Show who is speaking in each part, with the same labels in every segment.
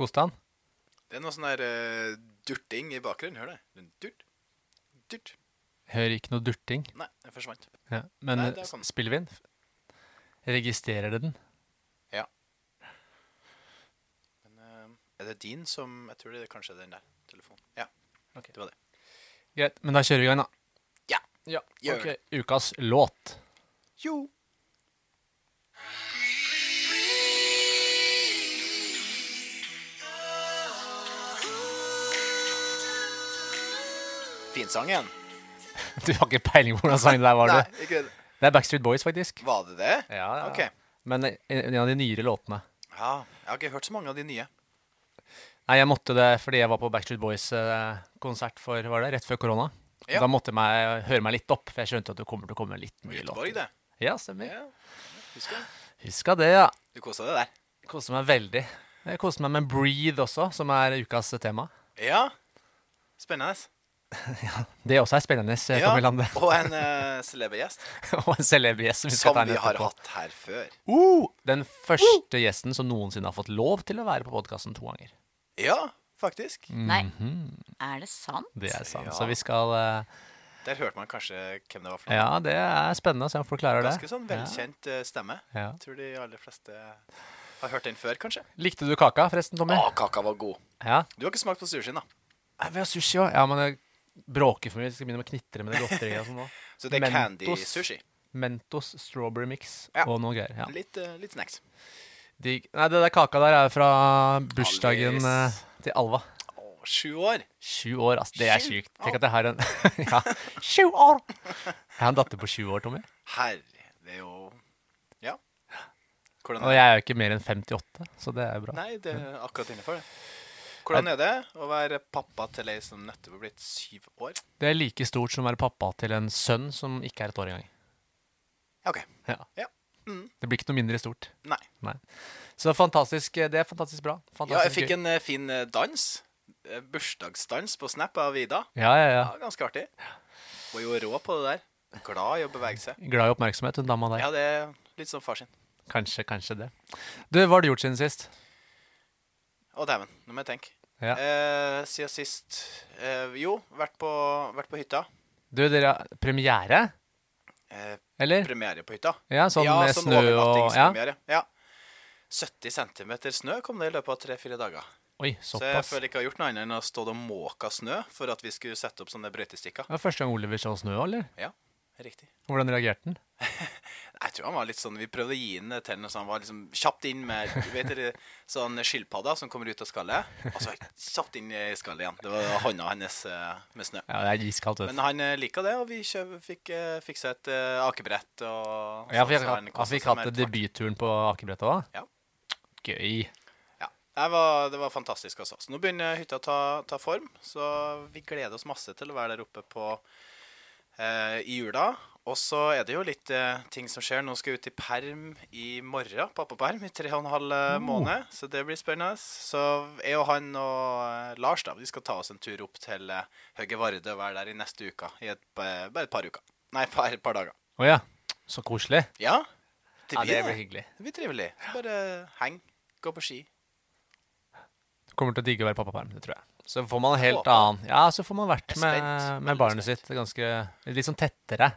Speaker 1: Koste han?
Speaker 2: Det er noe sånn der eh, durting i bakgrunnen. Hør det. Durt. Durt.
Speaker 1: Hører ikke noe durting.
Speaker 2: Nei, det forsvant.
Speaker 1: Ja. Men
Speaker 2: Nei, det er sånn.
Speaker 1: spiller vi den? Registrerer det den?
Speaker 2: Ja. Men eh, er det din som Jeg tror det er kanskje den der telefonen. Ja,
Speaker 1: Ok.
Speaker 2: det var det.
Speaker 1: Greit, men da kjører vi i gang, da.
Speaker 2: Ja.
Speaker 1: Ja,
Speaker 2: Gjør
Speaker 1: ok. Ukas låt.
Speaker 2: Jo. Finsangen?
Speaker 1: Du har ikke peiling på hvordan sangen der var,
Speaker 2: Nei,
Speaker 1: du?
Speaker 2: ikke
Speaker 1: Det Det er Backstreet Boys, faktisk.
Speaker 2: Var det det?
Speaker 1: Ja, ja.
Speaker 2: Ok.
Speaker 1: Men en en av de nyere låtene.
Speaker 2: Ja, jeg har ikke hørt så mange av de nye.
Speaker 1: Nei, jeg måtte det fordi jeg var på Backstreet Boys-konsert for var det, rett før korona.
Speaker 2: Ja.
Speaker 1: Da måtte jeg høre meg litt opp, for jeg skjønte at det kommer til å komme litt mye
Speaker 2: Göteborg,
Speaker 1: låter.
Speaker 2: det.
Speaker 1: Ja, stemmer.
Speaker 2: Ja, husker jeg.
Speaker 1: Huska det, ja.
Speaker 2: Du kosa deg der.
Speaker 1: Koste meg veldig. Jeg koste meg med Breathe også, som er ukas tema.
Speaker 2: Ja. Spennende.
Speaker 1: Det også er spennende, Ja,
Speaker 2: Og en uh, celeber gjest.
Speaker 1: Og en celeb-gjest som vi
Speaker 2: Som vi har
Speaker 1: på.
Speaker 2: hatt her før.
Speaker 1: Uh, den første gjesten som noensinne har fått lov til å være på podkasten to ganger.
Speaker 2: Ja, faktisk.
Speaker 3: Nei, er det sant?
Speaker 1: Det er sant.
Speaker 2: Ja.
Speaker 1: Så vi skal uh,
Speaker 2: Der hørte man kanskje hvem det var for noe.
Speaker 1: Ja, det er spennende å se om folk klarer det.
Speaker 2: Ganske sånn velkjent eh, stemme.
Speaker 1: Ja.
Speaker 2: Tror de aller fleste har hørt den før, kanskje.
Speaker 1: Likte du kaka, forresten, Tommy?
Speaker 2: Å, kaka var god.
Speaker 1: Ja.
Speaker 2: Du har ikke smakt på sushien, da.
Speaker 1: Nei, Vi har sushi òg. Ja, men bråker for mye. Vi skal begynne å knitre med det godteriet og sånn.
Speaker 2: Så det er candy-sushi.
Speaker 1: Mentos strawberry mix
Speaker 2: Ja.
Speaker 1: og noe greier. Ja.
Speaker 2: Litt, uh, litt snacks.
Speaker 1: De, Nei, det der kaka der er fra bursdagen
Speaker 2: uh,
Speaker 1: til Alva.
Speaker 2: Å, sju år.
Speaker 1: Sju år, altså. Det er
Speaker 2: Sju
Speaker 1: sjukt. Tenk at jeg har en Ja, sju år! Jeg har en datter på sju år, Tommy.
Speaker 2: Herre, det er jo Ja.
Speaker 1: Og
Speaker 2: er det?
Speaker 1: jeg er jo ikke mer enn 58, så det er jo bra.
Speaker 2: Nei, det er akkurat innenfor det. Hvordan er det å være pappa til ei som nettopp er blitt syv år?
Speaker 1: Det er like stort som å være pappa til en sønn som ikke er et år engang.
Speaker 2: OK.
Speaker 1: Ja.
Speaker 2: Ja. Mm.
Speaker 1: Det blir ikke noe mindre stort.
Speaker 2: Nei.
Speaker 1: Nei. Så fantastisk. Det er fantastisk bra. Fantastisk
Speaker 2: Ja, jeg fikk en eh, fin eh, dans. Eh, Bursdagsdans på Snap av Ida.
Speaker 1: Ja, ja, ja.
Speaker 2: Ja, Ganske artig. Var jo rå på det der. Glad i å bevege seg.
Speaker 1: Glad i oppmerksomhet, hun dama der.
Speaker 2: Ja, det er litt som far sin.
Speaker 1: Kanskje, kanskje det. Du, hva har du gjort siden sist?
Speaker 2: Å, dæven. Nå må jeg tenke.
Speaker 1: Ja.
Speaker 2: Eh, siden sist eh, Jo, vært på, vært på hytta.
Speaker 1: Du, dere har premiere?
Speaker 2: Eh,
Speaker 1: Eller?
Speaker 2: premiere på hytta.
Speaker 1: Ja, sånn
Speaker 2: ja,
Speaker 1: med
Speaker 2: sånn
Speaker 1: snø og Ja.
Speaker 2: Ja. 70 cm snø kom det i løpet av tre-fire dager.
Speaker 1: Oi, såpass.
Speaker 2: Så jeg føler ikke jeg har gjort noe annet enn å stå og måke snø for at vi skulle sette opp sånne brøytestikker.
Speaker 1: Det var første gang Oliver så snø, eller?
Speaker 2: Ja, riktig.
Speaker 1: Hvordan reagerte han?
Speaker 2: Jeg tror han var litt sånn Vi prøvde å gi ham, så han var liksom kjapt inn med du vet dere, sånn skilpadda som kommer ut av skallet. Og så kjapt inn i skallet igjen. Det var hånda hans eh, med snø.
Speaker 1: Ja, det er iskaldt, vet
Speaker 2: Men han eh, liker det, og vi kjøp, fikk uh, fiksa et uh, akebrett. Og
Speaker 1: Ja, for jeg,
Speaker 2: så
Speaker 1: han
Speaker 2: altså,
Speaker 1: fikk hatt debutturen på akebrettet òg?
Speaker 2: Ja.
Speaker 1: Gøy.
Speaker 2: Ja. Det var, det var fantastisk, altså. Så nå begynner hytta å ta, ta form. Så vi gleder oss masse til å være der oppe på eh, i jula. Og så er det jo litt eh, ting som skjer. Nå skal jeg ut i perm i morgen, pappaperm, i tre og en halv eh, måned. Så det blir spennende. Så jeg og han og eh, Lars da, vi skal ta oss en tur opp til eh, Høge Varde og være der i neste uke. I et, bare et par uker. Nei, et par, par dager.
Speaker 1: Å ja. Så koselig.
Speaker 2: Ja, det blir
Speaker 1: ja,
Speaker 2: det.
Speaker 1: blir hyggelig.
Speaker 2: Det blir trivelig. Bare heng, gå på ski.
Speaker 1: Kommer til å digge å være pappaperm, det tror jeg. Så får man en helt annen Ja, så får man vært med, med barnet sitt ganske Litt sånn tettere.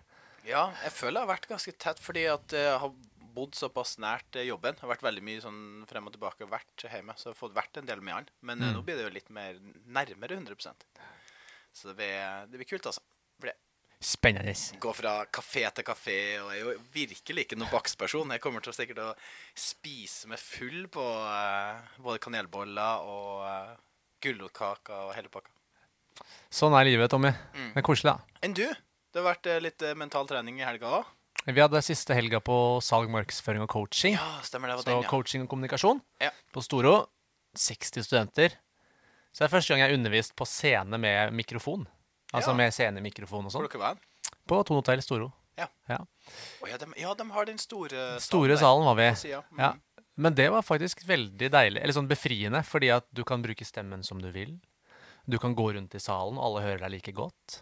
Speaker 2: Ja, jeg føler jeg har vært ganske tett fordi at jeg har bodd såpass nært jobben. Jeg Har vært veldig mye sånn frem og tilbake, og vært hjemme, så jeg har fått vært en del med han. Men eh,
Speaker 1: Mm.
Speaker 2: nå blir det jo litt mer nærmere 100% Så det blir, det blir kult, altså. For
Speaker 1: Spennende.
Speaker 2: Gå fra kafé til kafé, og jeg er jo virkelig ikke noen bakstperson. Jeg kommer til å sikkert å spise meg full på uh, både kanelboller og uh, gulrotkaker og hele pakka.
Speaker 1: Sånn er livet, Tommy.
Speaker 2: Mm.
Speaker 1: Det er koselig, da.
Speaker 2: Enn du? Det har vært eh, litt eh, mental trening i helga òg?
Speaker 1: Vi hadde siste helga på salg, markedsføring og coaching.
Speaker 2: Ja, stemmer det. var
Speaker 1: Så
Speaker 2: den, ja.
Speaker 1: coaching og kommunikasjon
Speaker 2: Ja.
Speaker 1: på Storo. 60 studenter. Så det er første gang jeg har undervist på scene med mikrofon. Altså
Speaker 2: Ja.
Speaker 1: med scenemikrofon og sånn. På Thon Hotell Storo.
Speaker 2: Ja.
Speaker 1: Ja.
Speaker 2: Oh, ja, de, ja, de har den store
Speaker 1: salen.
Speaker 2: Store
Speaker 1: salen var vi.
Speaker 2: Mm.
Speaker 1: Ja. Men det var faktisk veldig deilig, eller sånn befriende, fordi at du kan bruke stemmen som du vil. Du kan gå rundt i salen, og alle hører deg like godt.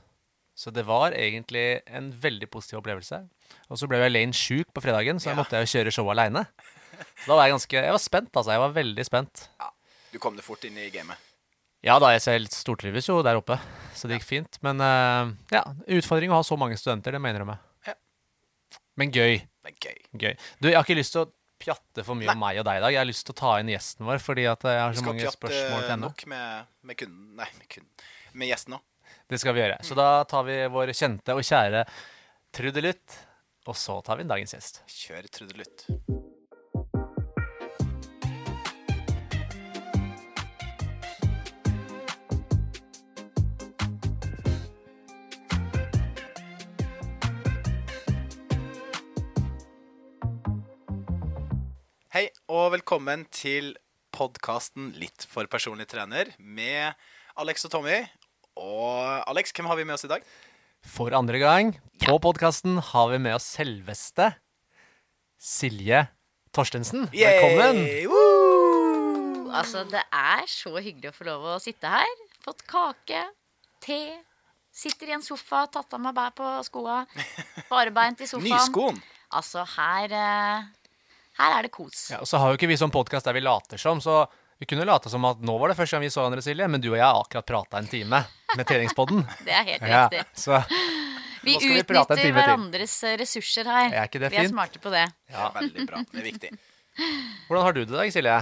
Speaker 1: Så det var egentlig en veldig positiv opplevelse. Og så ble jo Elaine sjuk på fredagen, så da
Speaker 2: Ja.
Speaker 1: måtte jeg jo kjøre show aleine. Da var jeg ganske Jeg var spent, altså. Jeg var veldig spent.
Speaker 2: Ja, Du kom deg fort inn i gamet.
Speaker 1: Ja da, jeg selv stortrives jo der oppe, så det gikk fint. Men uh, ja, utfordring å ha så mange studenter, det mener jeg med.
Speaker 2: Ja.
Speaker 1: Men gøy.
Speaker 2: Det er gøy.
Speaker 1: Gøy. Du, jeg har ikke lyst til å pjatte for mye
Speaker 2: Nei.
Speaker 1: om meg og deg i dag. Jeg har lyst til å ta inn gjesten vår, fordi at jeg har så mange spørsmål til henne.
Speaker 2: nok med, med kunden Nei, med kunden. Med gjesten òg.
Speaker 1: Det skal vi gjøre. Så da tar vi vår kjente og kjære trudelutt, og så tar vi inn dagens gjest.
Speaker 2: Kjør trudelutt. Hei, og velkommen til podkasten Litt for personlig trener med Alex og Tommy. Og Alex, hvem har vi med oss i dag?
Speaker 1: For andre gang på podkasten har vi med oss selveste Silje Torstensen. Velkommen.
Speaker 2: Yay! Woo!
Speaker 3: Altså, det er så hyggelig å få lov å sitte her. Fått kake, te. Sitter i en sofa, tatt av meg bær på skoa. Barebeint i sofaen.
Speaker 2: Nyskoen.
Speaker 3: Altså, her eh, Her er det kos.
Speaker 1: Ja, og så har jo ikke vi sånn podkast der vi later som, så vi kunne late som at nå var det første gang vi så hverandre, Silje, men du og jeg har akkurat prata en time med treningspodden.
Speaker 3: Det er helt
Speaker 1: Ja, så
Speaker 3: Vi
Speaker 1: vi
Speaker 3: utnytter
Speaker 1: til.
Speaker 3: hverandres ressurser her.
Speaker 1: Er ikke det
Speaker 3: Vi er smarte på det.
Speaker 2: Ja, veldig bra. Det er viktig.
Speaker 1: hvordan har du det i dag, Silje?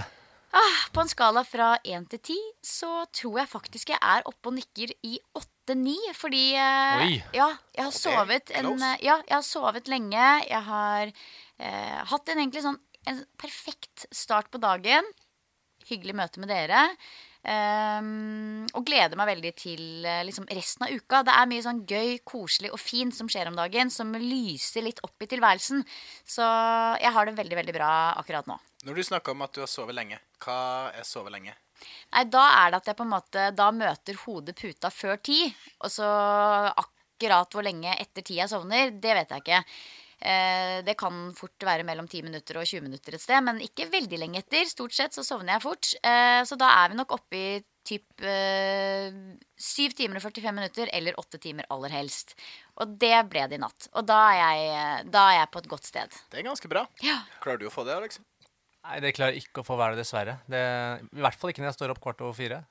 Speaker 3: På en skala fra 1 til 10 så tror jeg faktisk jeg er oppe og nikker i 8-9. Fordi eh,
Speaker 1: Oi.
Speaker 3: ja, jeg har sovet en, eh, Ja, jeg har sovet lenge. Jeg har eh, hatt en egentlig sånn en perfekt start på dagen. Hyggelig møte med dere. Um, og gleder meg veldig til eh, liksom resten av uka. Det er mye sånn gøy, koselig og fint som skjer om dagen, som lyser litt opp i tilværelsen. Så jeg har det veldig, veldig bra akkurat nå.
Speaker 2: Når du snakker om at du har sovet lenge, hva er sove lenge?
Speaker 3: Nei, da er det at jeg på en måte Da møter hodet puta før ti. Og så akkurat hvor lenge etter ti jeg sovner, det vet jeg ikke. Eh, det kan fort være mellom 10 minutter og 20 minutter et sted, men ikke veldig lenge etter. Stort sett så sovner jeg fort. Eh, så da er vi nok oppe i typ eh, 7 timer og 45 minutter, eller 8 timer aller helst. Og det ble det i natt. Og da er jeg, da er jeg på et godt sted.
Speaker 2: Det er ganske bra.
Speaker 3: Ja.
Speaker 2: Klarer du å få det, Alex?
Speaker 1: Nei, det klarer jeg ikke å få være det, dessverre. Det, I hvert fall ikke når jeg står opp kvart over fire.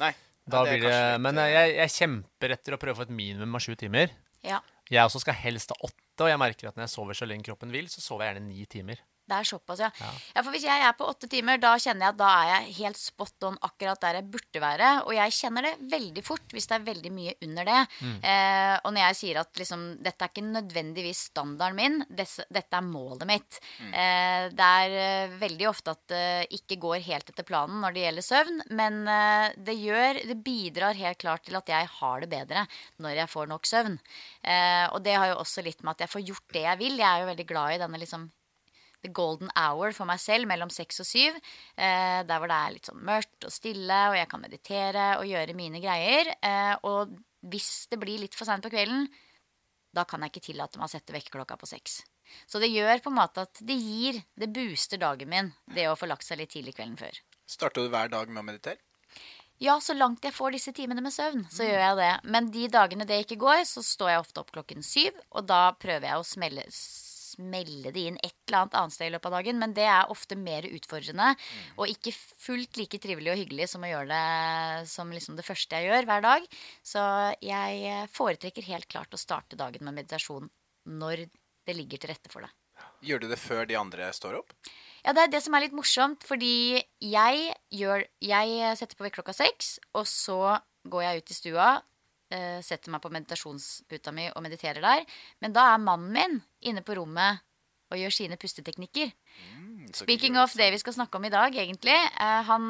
Speaker 2: Nei.
Speaker 1: Da
Speaker 2: Ja, det
Speaker 1: blir det, men
Speaker 2: eh,
Speaker 1: eh, jeg, jeg kjemper etter å prøve å få et minimum av sju timer.
Speaker 3: Ja.
Speaker 1: Jeg også skal helst ha åtte, og jeg merker at når jeg sover så lenge kroppen vil, så sover jeg gjerne ni timer.
Speaker 3: Det er såpass, ja.
Speaker 1: Ja.
Speaker 3: ja. For hvis jeg er på åtte timer, da kjenner jeg at da er jeg helt spot on akkurat der jeg burde være. Og jeg kjenner det veldig fort hvis det er veldig mye under det. Eh, og når jeg sier at liksom, dette er ikke nødvendigvis standarden min, desse, dette er målet mitt. Eh, det er eh, veldig ofte at det ikke går helt etter planen når det gjelder søvn, men eh, det gjør Det bidrar helt klart til at jeg har det bedre når jeg får nok søvn. Eh, og det har jo også litt med at jeg får gjort det jeg vil. Jeg er jo veldig glad i denne liksom the golden hour for meg selv mellom seks og syv. Eh, der hvor det er litt sånn mørkt og stille, og jeg kan meditere og gjøre mine greier. Eh, og hvis det blir litt for seint på kvelden, da kan jeg ikke tillate meg å sette vekkerklokka på seks. Så det gjør på en måte at det gir, det booster dagen min, det å få lagt seg litt tidlig kvelden før.
Speaker 2: Starter du hver dag med å meditere?
Speaker 3: Ja, så langt jeg får disse timene med søvn, så gjør jeg det. Men de dagene det ikke går, så står jeg ofte opp klokken syv, og da prøver jeg å smelle, smelle det inn et eller annet annet sted i løpet av dagen. Men det er ofte mer utfordrende, og ikke fullt like trivelig og hyggelig som å gjøre det som liksom det første jeg gjør hver dag. Så jeg foretrekker helt klart å starte dagen med meditasjon når det ligger til rette for det.
Speaker 2: Gjør du det før de andre står opp?
Speaker 3: Ja, det er det som er litt morsomt, fordi jeg gjør Jeg setter på vekk klokka seks, og så går jeg ut i stua, eh, setter meg på meditasjonsputa mi og mediterer der. Men da er mannen min inne på rommet og gjør sine pusteteknikker.
Speaker 2: Mm,
Speaker 3: Speaking of det vi skal snakke om i dag, egentlig. eh, han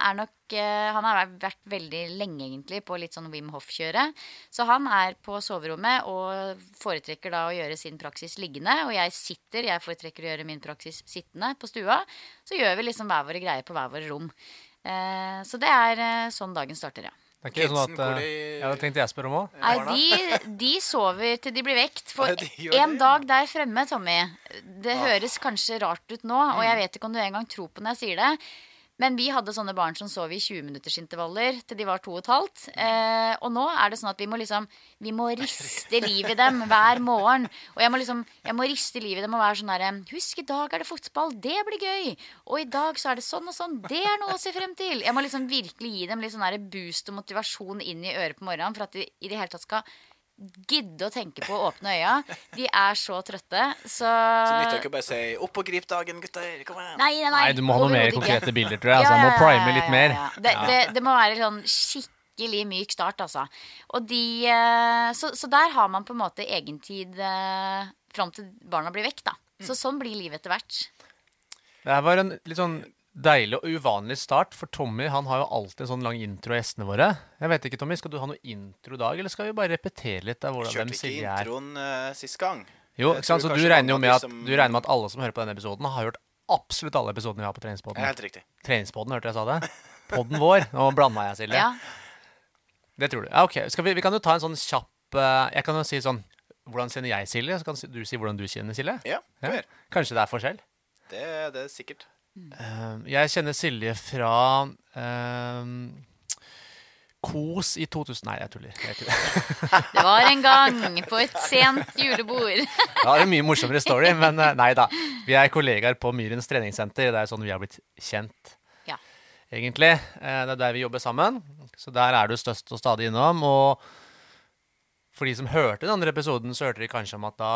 Speaker 3: er nok eh, Han har vært veldig lenge, egentlig, på litt sånn Wim Hof-kjøret. Så han er på soverommet og foretrekker da å gjøre sin praksis liggende. Og jeg sitter, jeg foretrekker å gjøre min praksis sittende på stua. Så gjør vi liksom hver våre greier på hver våre rom. Eh, så det er eh, sånn dagen starter, ja.
Speaker 1: Det er ikke sånn at eh,
Speaker 2: de-
Speaker 1: Ja, det tenkte jeg spørre om òg.
Speaker 3: Nei, de, de sover til de blir vekt. For en dag der fremme, Tommy Det
Speaker 2: Ah.
Speaker 3: høres kanskje rart ut nå, og
Speaker 2: Mm.
Speaker 3: jeg vet ikke om du engang tror på når jeg sier det, Men vi hadde sånne barn som sov i 20-minuttersintervaller til de var to og et halvt. Eh, og nå er det sånn at vi må liksom Vi må riste livet i dem hver morgen. Og jeg må liksom Jeg må riste livet i dem og være sånn herre Husk, i dag er det fotball. Det blir gøy. Og i dag så er det sånn og sånn. Det er noe å se frem til. Jeg må liksom virkelig gi dem litt sånn boost og motivasjon inn i øret på morgenen for at de i det hele tatt skal gidde å tenke på å åpne øya. De er så trøtte, så
Speaker 2: Så nytter ikke å bare si 'opp og grip dagen, gutter'. Kom igjen.
Speaker 3: Nei, nei, nei.
Speaker 1: Nei, du må ha noe mer
Speaker 3: konkrete ikke.
Speaker 1: bilder, tror jeg. Altså, jeg må prime litt mer.
Speaker 3: ja. Det, det, det må være sånn skikkelig myk start, altså. Og de eh, Så, så der har man på en måte egentid eh, fram til barna blir vekk, da.
Speaker 1: Mm.
Speaker 3: Så sånn blir livet etter hvert.
Speaker 1: Det her var en litt sånn deilig og uvanlig start, for Tommy han har jo alltid en sånn lang intro av gjestene våre. Jeg vet ikke, Tommy, Skal du ha noe intro i dag, eller skal vi bare repetere litt av hvordan
Speaker 2: Kjørte
Speaker 1: hvem
Speaker 2: ikke
Speaker 1: Silje er?
Speaker 2: introen uh, sist gang.
Speaker 1: Jo, ikke sant? Så du regner jo med at,
Speaker 2: som-
Speaker 1: du regner med at alle som hører på denne episoden, har hørt absolutt alle episodene vi har på
Speaker 2: er
Speaker 1: Treningspodden.
Speaker 2: helt riktig.
Speaker 1: Treningspodden, hørte jeg sa det? Podden vår. Nå blanda jeg, Silje.
Speaker 3: Ja.
Speaker 1: Det tror du. Ja, ok. Skal vi, vi kan jo ta en sånn kjapp uh, Jeg kan jo si sånn Hvordan kjenner jeg Silje? Så kan du si hvordan du kjenner Silje.
Speaker 2: Ja,
Speaker 1: Ja. Kanskje det er forskjell?
Speaker 2: Det, det er sikkert.
Speaker 1: Eh, jeg kjenner Silje fra eh, Kos i 2000 Nei, jeg tuller. Jeg tuller. det.
Speaker 3: Var en gang på et sent julebord.
Speaker 1: Det var en mye morsommere story, men eh, nei da. Vi er kollegaer på Myrens treningssenter. Det er sånn vi har blitt kjent,
Speaker 3: Ja.
Speaker 1: egentlig. Eh, Det er der vi jobber sammen. Så der er du støst og stadig innom. Og for de som hørte den andre episoden, så hørte de kanskje om at da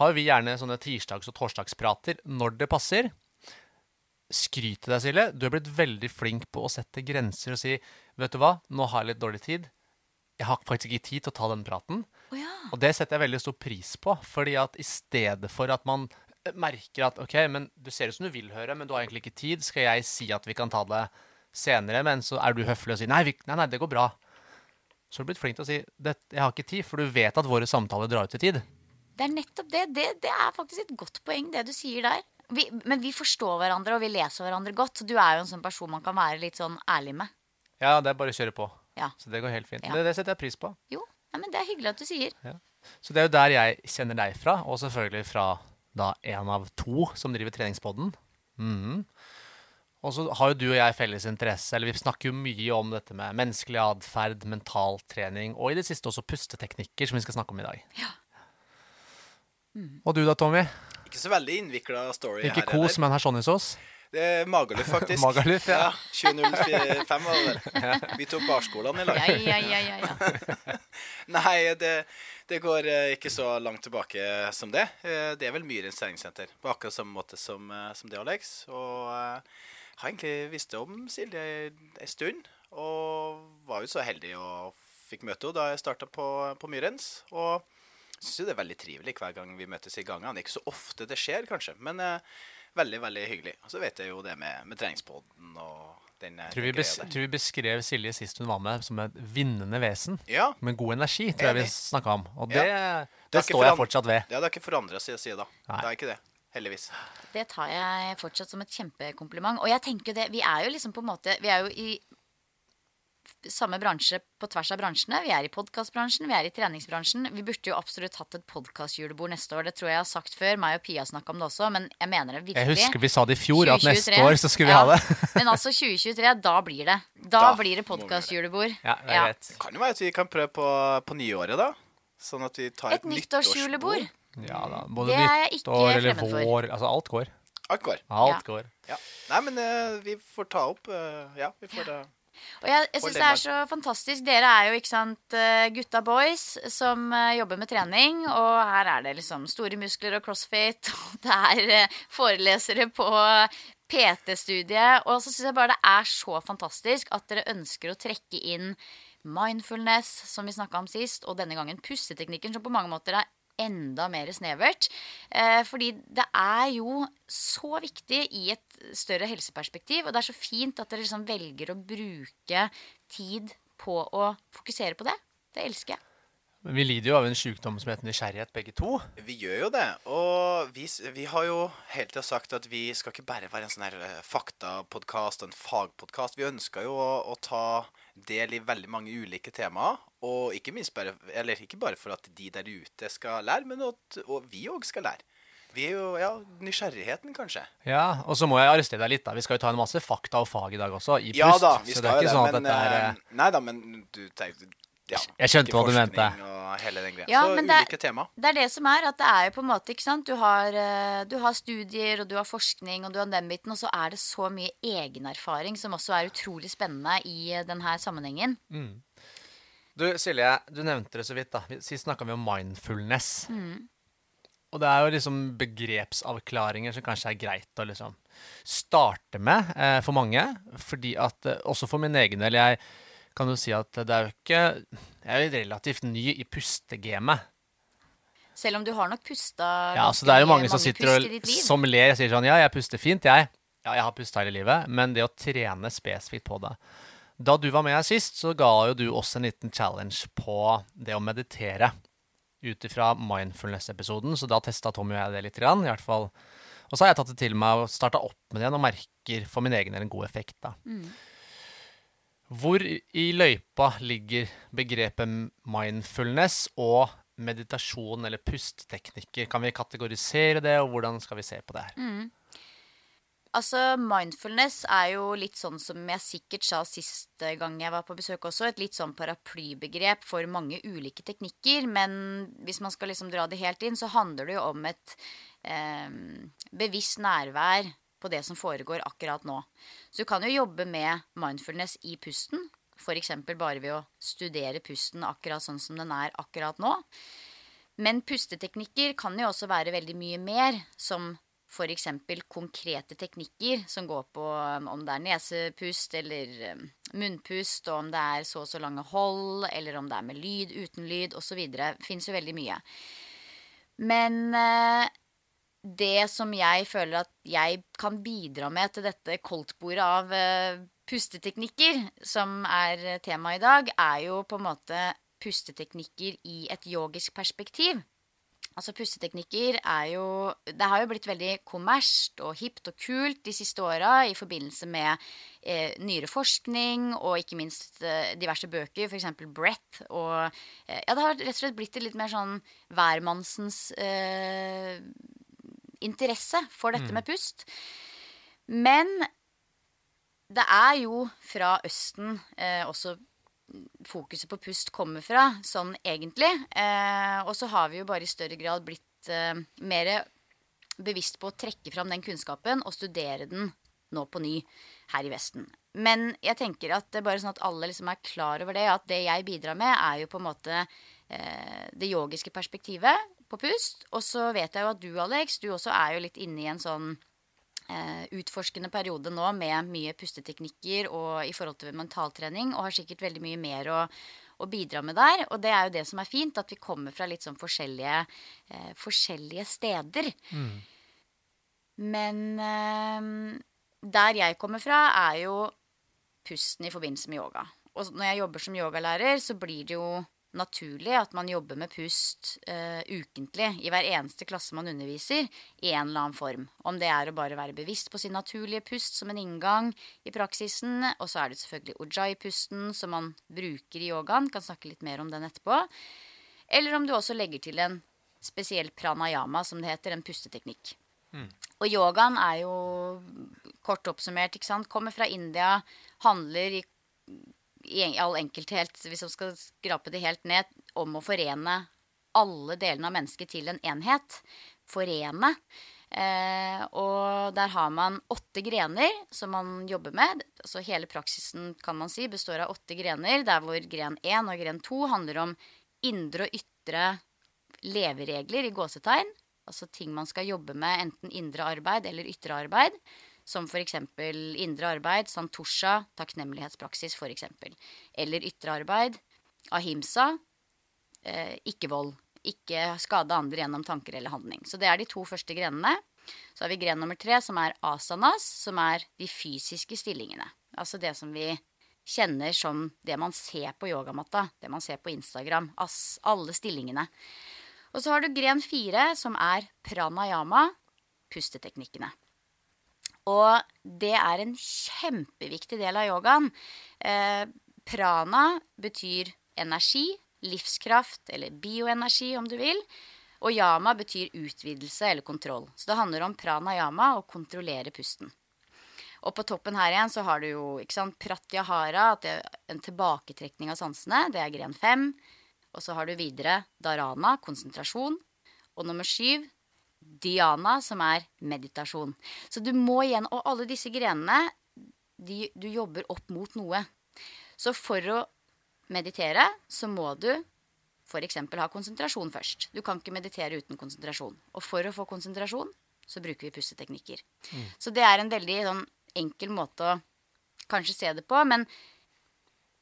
Speaker 1: har vi gjerne sånne tirsdags- og torsdagsprater når det passer. Skryt til deg, Silje. Du er blitt veldig flink på å sette grenser og si Vet du hva, nå har jeg litt dårlig tid. Jeg har faktisk ikke tid til å ta den praten.
Speaker 3: Oh, ja.
Speaker 1: Og det setter jeg veldig stor pris på. Fordi at i stedet for at man merker at OK, men du ser ut som du vil høre, men du har egentlig ikke tid, skal jeg si at vi kan ta det senere, men så er du høflig og sier nei, vi, nei, nei, det går bra. Så har du blitt flink til å si det, jeg har ikke tid, for du vet at våre samtaler drar ut i tid.
Speaker 3: Det er nettopp det. det. Det er faktisk et godt poeng, det du sier der. Vi, men vi forstår hverandre, og vi leser hverandre godt. Så du er jo en sånn person man kan være litt sånn ærlig med.
Speaker 1: Ja, det er bare å kjøre på.
Speaker 3: Ja.
Speaker 1: Så det går helt fint.
Speaker 3: Ja.
Speaker 1: Det, det setter jeg pris på.
Speaker 3: Jo, ja, men det er hyggelig at du sier.
Speaker 1: Så det er jo der jeg kjenner deg fra, og selvfølgelig fra da en av to som driver treningspodden. Mhm. Og så har jo du og jeg felles interesse, eller vi snakker jo mye om dette med menneskelig atferd, mental trening, og i det siste også pusteteknikker, som vi skal snakke om i dag.
Speaker 3: Ja.
Speaker 1: Og du da, Tommy?
Speaker 2: Ikke så veldig innvikla story
Speaker 1: Ikke
Speaker 2: her
Speaker 1: kos, men hersonningsås?
Speaker 2: Det er Magaluf, faktisk.
Speaker 1: Magaluf, ja.
Speaker 2: ja 2005 var det vel. Vi tok barskolene i lag.
Speaker 3: Ja, ja, ja, ja, ja.
Speaker 2: Nei, det, det går eh, ikke så langt tilbake som det. Eh, Det er vel Myrens treningssenter, på akkurat samme måte som, eh, som det, Alex. Og jeg har egentlig visst om Silje en stund, og var jo så heldig og fikk møte henne da jeg starta på, på Myrens. Og syns jo det er veldig trivelig hver gang vi møtes i gangene. Ikke så ofte det skjer, kanskje, men eh, veldig, veldig hyggelig. Og så vet jeg jo det med, med treningspodden og den, eh,
Speaker 1: Tror vi, bes tror vi beskrev Silje sist hun var med, som et vinnende vesen.
Speaker 2: Ja,
Speaker 1: Med god energi, tror jeg vi snakka om. Og
Speaker 2: Ja.
Speaker 1: det,
Speaker 2: Det
Speaker 1: det
Speaker 2: ikke
Speaker 1: står jeg fortsatt ved.
Speaker 2: det har ikke forandra seg siden da.
Speaker 1: Nei.
Speaker 2: Det er ikke det. Heldigvis.
Speaker 3: Det tar jeg fortsatt som et kjempekompliment. Og jeg tenker det, vi er jo liksom på en måte Vi er jo i samme bransje på tvers av bransjene. Vi er i podkastbransjen, vi er i treningsbransjen. Vi burde jo absolutt hatt et podkastjulebord neste år. Det tror jeg jeg har sagt før. Meg og Pia snakka om det også, men jeg mener det virkelig.
Speaker 1: Jeg husker vi sa det i fjor, at neste år så skulle vi
Speaker 3: Ja,
Speaker 1: ha det.
Speaker 3: Men altså 2023, da blir det. Da,
Speaker 2: Da
Speaker 3: blir det
Speaker 2: det.
Speaker 3: podkastjulebord.
Speaker 1: Ja, det er.
Speaker 2: Kan jo være at vi kan prøve på, på nyåret, da. Sånn at vi tar
Speaker 3: Et
Speaker 2: et,
Speaker 3: nyttårsjulebord.
Speaker 1: Ja da. Både
Speaker 3: Det er jeg ikke
Speaker 1: nyttår eller
Speaker 3: fremmed for.
Speaker 1: vår Altså alt går.
Speaker 2: Alt går.
Speaker 1: Alt
Speaker 3: Ja.
Speaker 1: går.
Speaker 2: Ja. Nei, men uh, vi får ta opp uh, Ja, vi får eh,
Speaker 3: Og jeg, jeg syns det er så fantastisk. Dere er jo ikke sant, eh, gutta boys som eh, jobber med trening. Og her er det liksom store muskler og crossfit. Og det er eh, forelesere på PT-studiet. Og så syns jeg bare det er så fantastisk at dere ønsker å trekke inn mindfulness, som vi snakka om sist, og denne gangen pusteteknikken, som på mange måter er enda mer snevert. Eh, fordi det er jo så viktig i et større helseperspektiv, og det er så fint at dere liksom velger å bruke tid på å fokusere på det. Det elsker jeg.
Speaker 1: Men vi lider jo av en sykdom som heter nysgjerrighet, begge to.
Speaker 2: Vi gjør jo det. Og vi, vi har jo hele tida sagt at vi skal ikke bare være en sånn her eh, faktapodkast og en fagpodkast. Vi ønsker jo å, å ta del i veldig mange ulike temaer. Og ikke minst bare Eller ikke bare for at de der ute skal lære, men at og vi òg skal lære. Vi er jo Ja, nysgjerrigheten, kanskje.
Speaker 1: Ja, Og så må jeg arrestere deg litt. da. Vi skal jo ta en masse fakta og fag i dag også, i pust.
Speaker 2: Ja da, vi
Speaker 1: så
Speaker 2: skal
Speaker 1: det
Speaker 2: jo det,
Speaker 1: sånn
Speaker 2: men
Speaker 1: er
Speaker 2: eh,
Speaker 1: eh,
Speaker 2: Nei da, men du tenker ja,
Speaker 1: Jeg skjønte hva du mente.
Speaker 3: Ja,
Speaker 2: så
Speaker 3: men det er-
Speaker 2: ulike tema.
Speaker 3: Det er det som er, at det er jo på en måte, ikke sant Du har, eh, du har studier, og du har forskning, og du har den biten, og så er det så mye egenerfaring som også er utrolig spennende i eh, denne sammenhengen.
Speaker 1: Du, Silje, du nevnte det så vidt. da. Sist snakka vi om mindfulness.
Speaker 3: Mm.
Speaker 1: Og det er jo liksom begrepsavklaringer som kanskje er greit å liksom starte med eh, for mange. Fordi at eh, også for min egen del Jeg kan du si at det er jo ikke Jeg er jo relativt ny i pustegamet.
Speaker 3: Selv om du har nok pusta
Speaker 1: Ja, så det er jo
Speaker 3: mange,
Speaker 1: mange som sitter og som ler og sier sånn Ja, jeg puster fint, jeg. Ja, jeg har pusta hele livet. Men det å trene spesifikt på det Da du var med her sist, så ga jo du oss en liten challenge på det å meditere. Ut ifra mindfulness-episoden, så da testa Tommy og jeg det litt. Grann, i hvert fall. Og så har jeg tatt det til meg og starta opp med det igjen, og merker for min egen del en god effekt. da. Hvor i løypa ligger begrepet mindfulness og meditasjon eller pusteteknikker? Kan vi kategorisere det, og hvordan skal vi se på det her?
Speaker 3: Altså, mindfulness er jo litt sånn som jeg sikkert sa sist gang jeg var på besøk også, et litt sånn paraplybegrep for mange ulike teknikker. Men hvis man skal liksom dra det helt inn, så handler det jo om et eh, bevisst nærvær på det som foregår akkurat nå. Så du kan jo jobbe med mindfulness i pusten. F.eks. bare ved å studere pusten akkurat sånn som den er akkurat nå. Men pusteteknikker kan jo også være veldig mye mer, som f.eks. konkrete teknikker som går på um, om det er nesepust eller um, munnpust, og om det er så og så lange hold, eller om det er med lyd, uten lyd osv. Fins jo veldig mye. Men eh, det som jeg føler at jeg kan bidra med til dette koldtbordet av eh, pusteteknikker, som er tema i dag, er jo på en måte pusteteknikker i et yogisk perspektiv. Altså Pusteteknikker er jo Det har jo blitt veldig kommersielt og hipt og kult de siste åra i forbindelse med eh, nyere forskning og ikke minst eh, diverse bøker, f.eks. Brett og eh, Ja, det har rett og slett blitt litt mer sånn hvermannsens eh, interesse for dette med pust. Men det er jo fra Østen eh, også fokuset på pust kommer fra, sånn egentlig. Eh, og så har vi jo bare i større grad blitt eh, mer bevisst på å trekke fram den kunnskapen og studere den nå på ny her i Vesten. Men jeg tenker at det er bare sånn at alle liksom er klar over det, at det jeg bidrar med, er jo på en måte eh, det yogiske perspektivet på pust. Og så vet jeg jo at du, Alex, du også er jo litt inne i en sånn eh, utforskende periode nå med mye pusteteknikker og i forhold til mentaltrening, og har sikkert veldig mye mer å, å bidra med der. Og det er jo det som er fint, at vi kommer fra litt sånn forskjellige, eh, forskjellige steder. Men eh, der jeg kommer fra, er jo pusten i forbindelse med yoga. Og når jeg jobber som yogalærer, så blir det jo naturlig at man jobber med pust uh, ukentlig i hver eneste klasse man underviser, i en eller annen form. Om det er å bare være bevisst på sin naturlige pust som en inngang i praksisen, og så er det selvfølgelig ujjayi-pusten som man bruker i yogaen, kan snakke litt mer om den etterpå. Eller om du også legger til en spesiell pranayama, som det heter, en pusteteknikk. Og yogaen er jo kort oppsummert, ikke sant, kommer fra India, handler i i all enkelthet, hvis man skal skrape det helt ned, om å forene alle delene av mennesket til en enhet. Forene. Eh, og der har man åtte grener som man jobber med. Så hele praksisen kan man si består av åtte grener, der hvor gren 1 og gren 2 handler om indre og ytre leveregler i gåsetegn. Altså ting man skal jobbe med, enten indre arbeid eller ytre arbeid. Som f.eks. indre arbeid, santosha, takknemlighetspraksis f.eks. Eller ytre arbeid, ahimsa, eh, ikke vold. Ikke skade andre gjennom tanker eller handling. Så det er de to første grenene. Så har vi gren nummer tre, som er asanas, som er de fysiske stillingene. Altså det som vi kjenner som det man ser på yogamatta, det man ser på Instagram. As, alle stillingene. Og så har du gren fire, som er pranayama, pusteteknikkene. Og det er en kjempeviktig del av yogaen. Eh, prana betyr energi, livskraft eller bioenergi, om du vil. Og yama betyr utvidelse eller kontroll. Så det handler om pranayama, og kontrollere pusten. Og på toppen her igjen så har du jo ikke sant, pratyahara, at det er en tilbaketrekning av sansene. Det er gren fem. Og så har du videre dharana, konsentrasjon. Og nummer syv, dhyana, som er meditasjon. Så du må igjen Og alle disse grenene, de, du jobber opp mot noe. Så for å meditere, så må du f.eks. ha konsentrasjon først. Du kan ikke meditere uten konsentrasjon. Og for å få konsentrasjon, så bruker vi pusteteknikker. Mm. Så det er en veldig sånn enkel måte å kanskje se det på. Men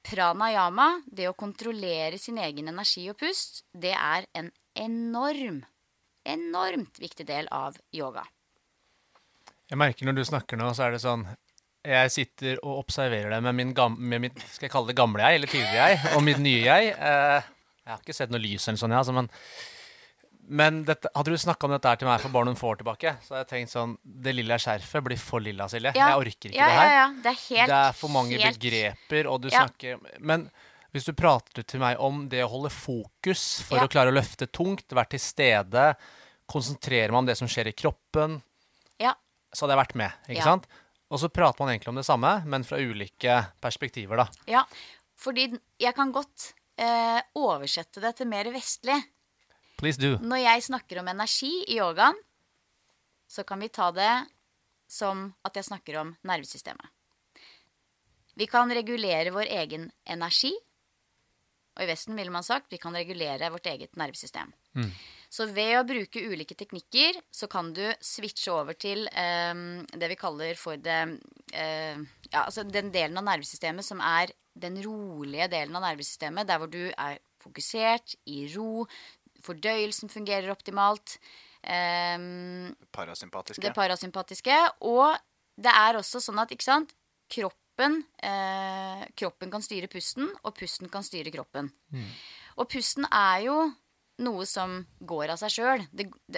Speaker 3: pranayama, det å kontrollere sin egen energi og pust, det er en enorm, enormt viktig del av yoga.
Speaker 1: Jeg merker når du snakker nå, så er det sånn Jeg sitter og observerer deg med, med mitt skal jeg kalle det gamle jeg, eller tidligere jeg, og mitt nye jeg. Eh, jeg har ikke sett noe lys eller sånn, jeg, altså, men men dette, hadde du snakka om dette her til meg for bare noen få år tilbake, så hadde jeg tenkt sånn Det lilla skjerfet blir for lilla, Silje. Ja. Jeg orker ikke
Speaker 3: ja,
Speaker 1: det her.
Speaker 3: Ja, det er, helt,
Speaker 1: det, er for mange helt... begreper, og du snakker Men hvis du prater til meg om det å holde fokus for å klare å løfte tungt, være til stede, konsentrere meg om det som skjer i kroppen, så hadde jeg vært med. ikke sant? Og så prater man egentlig om det samme, men fra ulike perspektiver, da.
Speaker 3: Ja, fordi jeg kan godt eh, oversette det til mer vestlig.
Speaker 1: Please do.
Speaker 3: Når jeg snakker om energi i yogaen, så kan vi ta det som at jeg snakker om nervesystemet. Vi kan regulere vår egen energi. Og i Vesten ville man sagt vi kan regulere vårt eget nervesystem. Mm. Så ved å bruke ulike teknikker så kan du switche over til eh, det vi kaller for det eh, Ja, altså den delen av nervesystemet som er den rolige delen av nervesystemet, der hvor du er fokusert, i ro, fordøyelsen fungerer optimalt. Eh,
Speaker 2: parasympatiske.
Speaker 3: Det parasympatiske. Og det er også sånn at ikke sant, kroppen, eh, kroppen kan styre pusten, og pusten kan styre kroppen. Mm. Og pusten er jo noe som går av seg sjøl.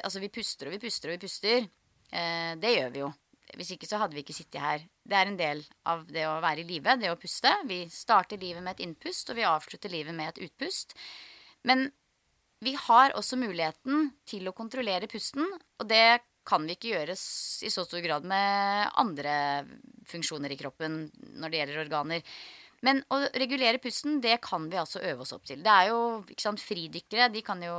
Speaker 3: Altså vi puster og vi puster og vi puster. Eh, det gjør vi jo. Hvis ikke så hadde vi ikke sittet her. Det er en del av det å være i live, det å puste. Vi starter livet med et innpust, og vi avslutter livet med et utpust. Men vi har også muligheten til å kontrollere pusten, og det kan vi ikke gjøre i så stor grad med andre funksjoner i kroppen når det gjelder organer. Men å regulere pusten, det kan vi altså øve oss opp til. Det er jo, ikke sant, Fridykkere de kan jo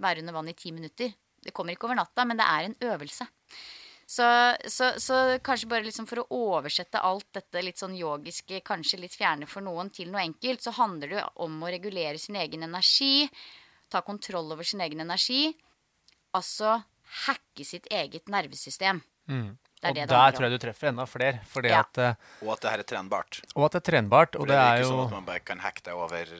Speaker 3: være under vann i ti minutter. Det kommer ikke over natta, men det er en øvelse. Så, så, så, kanskje bare liksom for å oversette alt dette litt sånn yogiske, kanskje litt fjerne for noen, til noe enkelt, så handler det om å regulere sin egen energi ta kontroll over sin egen energi. Altså hacke sitt eget nervesystem.
Speaker 1: Mm. og det der tror jeg du treffer enda flere. Fordi ja. at, uh,
Speaker 2: og at det her er trenbart.
Speaker 1: Og at det er trenbart. Og
Speaker 2: For det,
Speaker 1: er,
Speaker 2: jo ikke sånn at man bare kan hacke det over,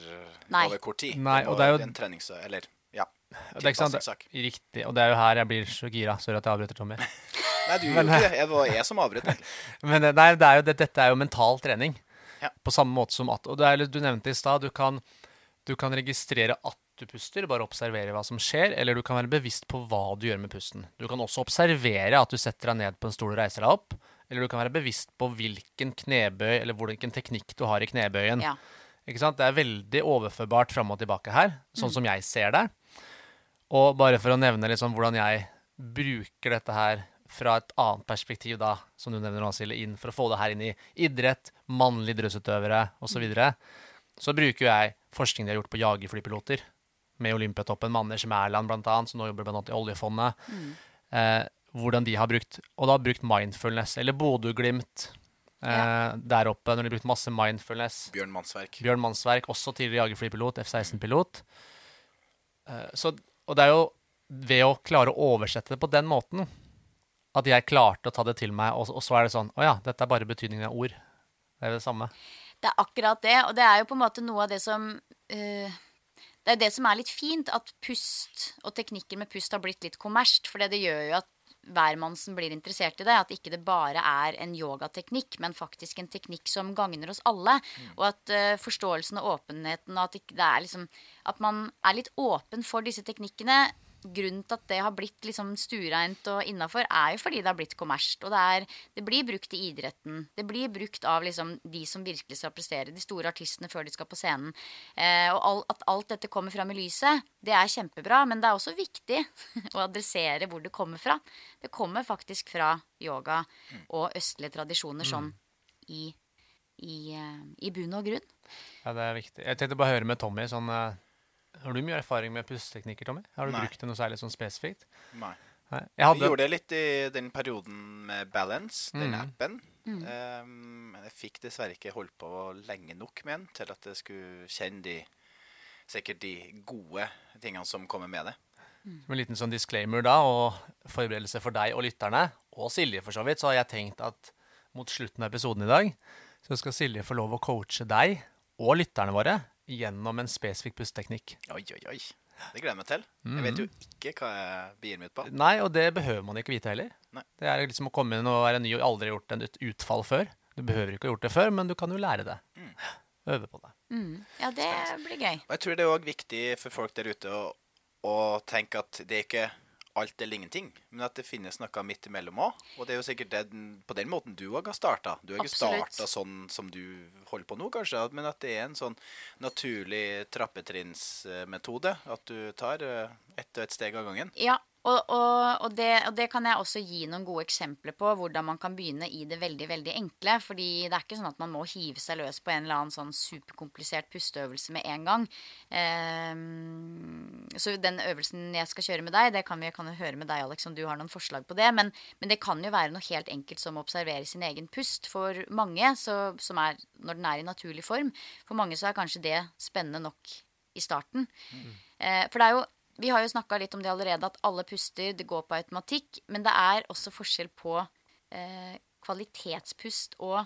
Speaker 2: over kort tid.
Speaker 1: Nei, og det er jo...
Speaker 2: en trenings... Eller, ja.
Speaker 1: Det er ikke sant, det, riktig. Og det er jo her jeg blir så gira. Sorry at jeg avbryter, Tommy.
Speaker 2: nei, du gjorde ikke det. Det var jeg som avbrøt, egentlig.
Speaker 1: Men nei, det er jo, det, dette er jo mental trening. Ja. På samme måte som at Og er, du nevnte i stad, du, du, kan registrere at du puster, bare observere hva som skjer, eller du kan være bevisst på hva du gjør med pusten. Du kan også observere at du setter deg ned på en stol og reiser deg opp, eller du kan være bevisst på hvilken knebøy eller hvilken teknikk du har i knebøyen. Ja. Ikke sant? Det er veldig overførbart fram og tilbake her, sånn mm. som jeg ser det. Og bare for å nevne liksom hvordan jeg bruker dette her fra et annet perspektiv, da, som du nevner nå, Silje, inn for å få det her inn i idrett, mannlige idrettsutøvere osv., så, videre, så bruker jeg forskning de har gjort på jagerflypiloter med Olympiatoppen, med Anders Mæland bl.a., som nå jobber blant i oljefondet. Mm. Eh, hvordan de har brukt Og da har brukt mindfulness. Eller Bodø-Glimt eh, ja. der oppe, når de har brukt masse mindfulness.
Speaker 2: Bjørn Mannsverk.
Speaker 1: Bjørn Mannsverk, Også tidligere jagerflypilot, F-16-pilot. Eh, og det er jo ved å klare å oversette det på den måten at jeg klarte å ta det til meg, og, og så er det sånn Å ja, dette er bare betydningen av ord. Det er det samme.
Speaker 3: Det er akkurat det, og det er jo på en måte noe av det som uh det er det som er litt fint, at pust og teknikker med pust har blitt litt kommersielt. For det gjør jo at hvermannsen blir interessert i det. At ikke det bare er en yogateknikk, men faktisk en teknikk som gagner oss alle. Mm. Og at uh, forståelsen og åpenheten og at, det er liksom, at man er litt åpen for disse teknikkene, grunnen til at det har blitt liksom stuereint og innafor, er jo fordi det har blitt kommersielt. Og det, er, det blir brukt i idretten. Det blir brukt av liksom de som virkelig skal prestere. De store artistene før de skal på scenen. Eh, og all, at alt dette kommer fram i lyset, det er kjempebra. Men det er også viktig å adressere hvor det kommer fra. Det kommer faktisk fra yoga og østlige tradisjoner sånn i, i, eh, i bunn og grunn.
Speaker 1: Ja, det er viktig. Jeg tenkte bare å høre med Tommy. sånn... Har du mye erfaring med pusteteknikker, Tommy? Har du
Speaker 2: Nei.
Speaker 1: brukt det noe særlig sånn spesifikt?
Speaker 2: Nei.
Speaker 1: Nei. Jeg
Speaker 2: Vi
Speaker 1: hadde
Speaker 2: gjorde det litt i den perioden med Balance, den
Speaker 1: Mm.
Speaker 2: appen. Um, jeg fikk dessverre ikke holdt på lenge nok med den til at jeg skulle kjenne de sikkert de gode tingene som kommer med det.
Speaker 1: Som en liten sånn disclaimer da, og forberedelse for deg og lytterne, og Silje for så vidt, så har jeg tenkt at mot slutten av episoden i dag, så skal Silje få lov å coache deg og lytterne våre gjennom en spesifikk pusteteknikk.
Speaker 2: Oi, oi, oi. Det gleder jeg meg til. Jeg vet jo ikke hva jeg begir meg ut på.
Speaker 1: Nei, og det behøver man ikke vite heller.
Speaker 2: Nei.
Speaker 1: Det er liksom å komme inn og være ny og aldri gjort en utfall før. Du behøver ikke ha gjort det før, men du kan jo lære det. Øve på det.
Speaker 3: Mm. Ja, det blir gøy.
Speaker 2: Og jeg tror det er òg viktig for folk der ute å, å tenke at det er ikke alt eller ingenting, men at det finnes noe midt imellom òg. Og det er jo sikkert det, på den måten du òg har starta. Du har ikke starta sånn som du holder på nå, kanskje, men at det er en sånn naturlig trappetrinnsmetode. At du tar eh, ett og ett steg av gangen.
Speaker 3: Ja, og, og, og, det, og det kan jeg også gi noen gode eksempler på, hvordan man kan begynne i det veldig veldig enkle. fordi det er ikke sånn at man må hive seg løs på en eller annen sånn superkomplisert pusteøvelse med en gang. Um, så den øvelsen jeg skal kjøre med deg, det kan vi kan høre med deg, Alex, om du har noen forslag på det. Men, men det kan jo være noe helt enkelt som å observere sin egen pust. For mange, så, som er, når den er i naturlig form, for mange så er kanskje det spennende nok i starten. Eh, for det er jo vi har jo snakka litt om det allerede, at alle puster, det går på automatikk. Men det er også forskjell på eh, kvalitetspust og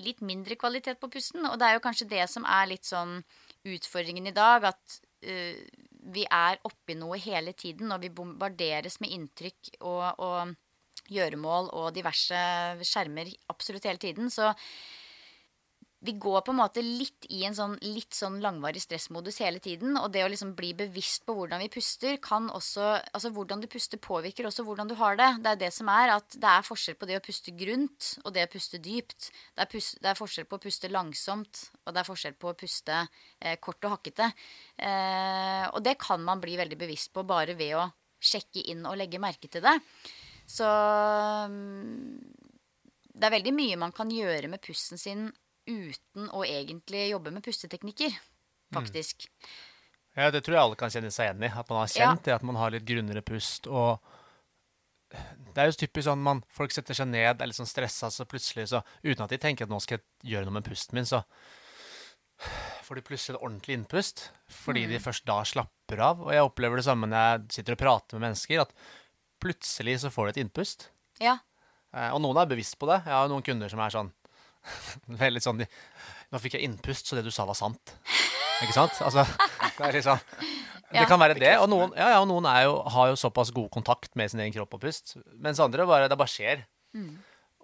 Speaker 3: litt mindre kvalitet på pusten. Og det er jo kanskje det som er litt sånn utfordringen i dag, at eh, vi er oppi noe hele tiden, og vi bombarderes med inntrykk og, og gjøremål og diverse skjermer absolutt hele tiden. Så vi går på en måte litt i en sånn, litt sånn langvarig stressmodus hele tiden. Og det å liksom bli bevisst på hvordan vi puster, kan også Altså hvordan du puster, påvirker også hvordan du har det. Det er det som er at det er forskjell på det å puste grunt og det å puste dypt. Det er, pus det er forskjell på å puste langsomt, og det er forskjell på å puste eh, kort og hakkete. Eh, og det kan man bli veldig bevisst på bare ved å sjekke inn og legge merke til det. Så mm, det er veldig mye man kan gjøre med pusten sin uten å egentlig jobbe med pusteteknikker, faktisk.
Speaker 1: Ja, det tror jeg alle kan kjenne seg igjen i. At man har kjent det, at man har litt grunnere pust. Og det er jo typisk sånn man, folk setter seg ned, er litt sånn stressa, så plutselig så Uten at de tenker at nå skal jeg gjøre noe med pusten min, så får de plutselig et ordentlig innpust. Fordi de først da slapper av. Og jeg opplever det samme når jeg sitter og prater med mennesker, at plutselig så får du et innpust.
Speaker 3: Ja.
Speaker 1: Eh, Og noen er bevisst på det. Jeg har jo noen kunder som er sånn Veldig sånn Nå fikk jeg innpust, så det du sa, var sant. Ikke sant? Altså, det er liksom Det kan være det. Og noen, ja, ja, og noen er jo, har jo såpass god kontakt med sin egen kropp og pust. Mens andre bare Det bare skjer.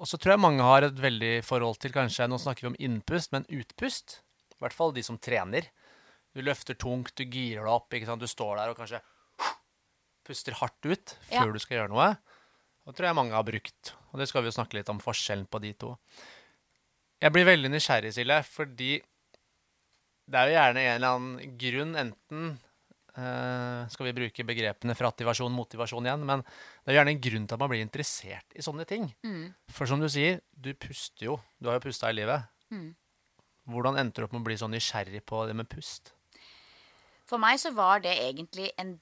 Speaker 1: Og så tror jeg mange har et veldig forhold til kanskje Nå snakker vi om innpust, men utpust. I hvert fall de som trener. Du løfter tungt, du girer deg opp. ikke sant? Du står der og kanskje puster hardt ut før
Speaker 3: Ja.
Speaker 1: du skal gjøre noe. Det tror jeg mange har brukt. Og det skal vi jo snakke litt om forskjellen på de to. Jeg blir veldig nysgjerrig, Silje, fordi det er jo gjerne en eller annen grunn, enten uh, skal vi bruke begrepene for aktivasjon, motivasjon igjen, men det er gjerne en grunn til at man blir interessert i sånne ting. For som du sier, du puster jo. Du har jo pusta i livet. Hvordan endte du opp med å bli så nysgjerrig på det med pust?
Speaker 3: For meg så var det egentlig en,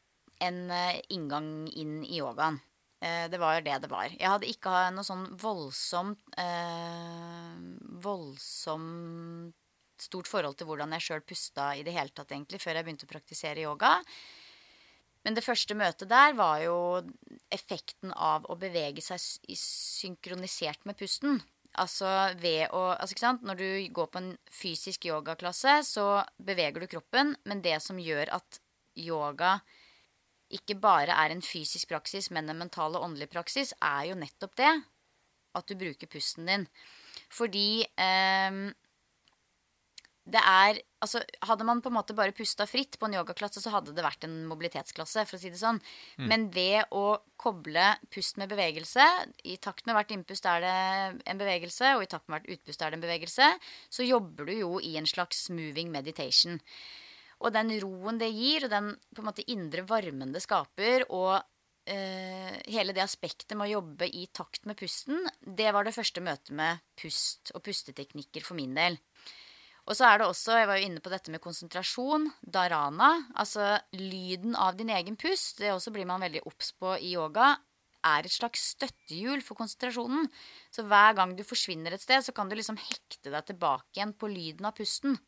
Speaker 3: en eh, inngang inn i yogaen. Eh, Det var det det var. Jeg hadde ikke noe sånn voldsomt eh, Voldsomt stort forhold til hvordan jeg sjøl pusta i det hele tatt, egentlig, før jeg begynte å praktisere yoga. Men det første møtet der var jo effekten av å bevege seg synkronisert med pusten. Altså ved å altså ikke sant? Når du går på en fysisk yogaklasse, så beveger du kroppen, men det som gjør at yoga ikke bare er en fysisk praksis, men en mental og åndelig praksis, er jo nettopp det. At du bruker pusten din. Fordi eh, det er Altså, hadde man på en måte bare pusta fritt på en yogaklasse, så hadde det vært en mobilitetsklasse, for å si det sånn. Men ved å koble pust med bevegelse, i takt med hvert innpust er det en bevegelse, og i takt med hvert utpust er det en bevegelse, så jobber du jo i en slags moving meditation. Og den roen det gir, og den på en måte indre varmen det skaper, og eh, hele det aspektet med å jobbe i takt med pusten, det var det første møtet med pust og pusteteknikker for min del. Og så er det også, jeg var jo inne på dette med konsentrasjon, dharana, altså lyden av din egen pust. Det også blir man veldig obs på i yoga. Er et slags støttehjul for konsentrasjonen. Så hver gang du forsvinner et sted, så kan du liksom hekte deg tilbake igjen på lyden av pusten.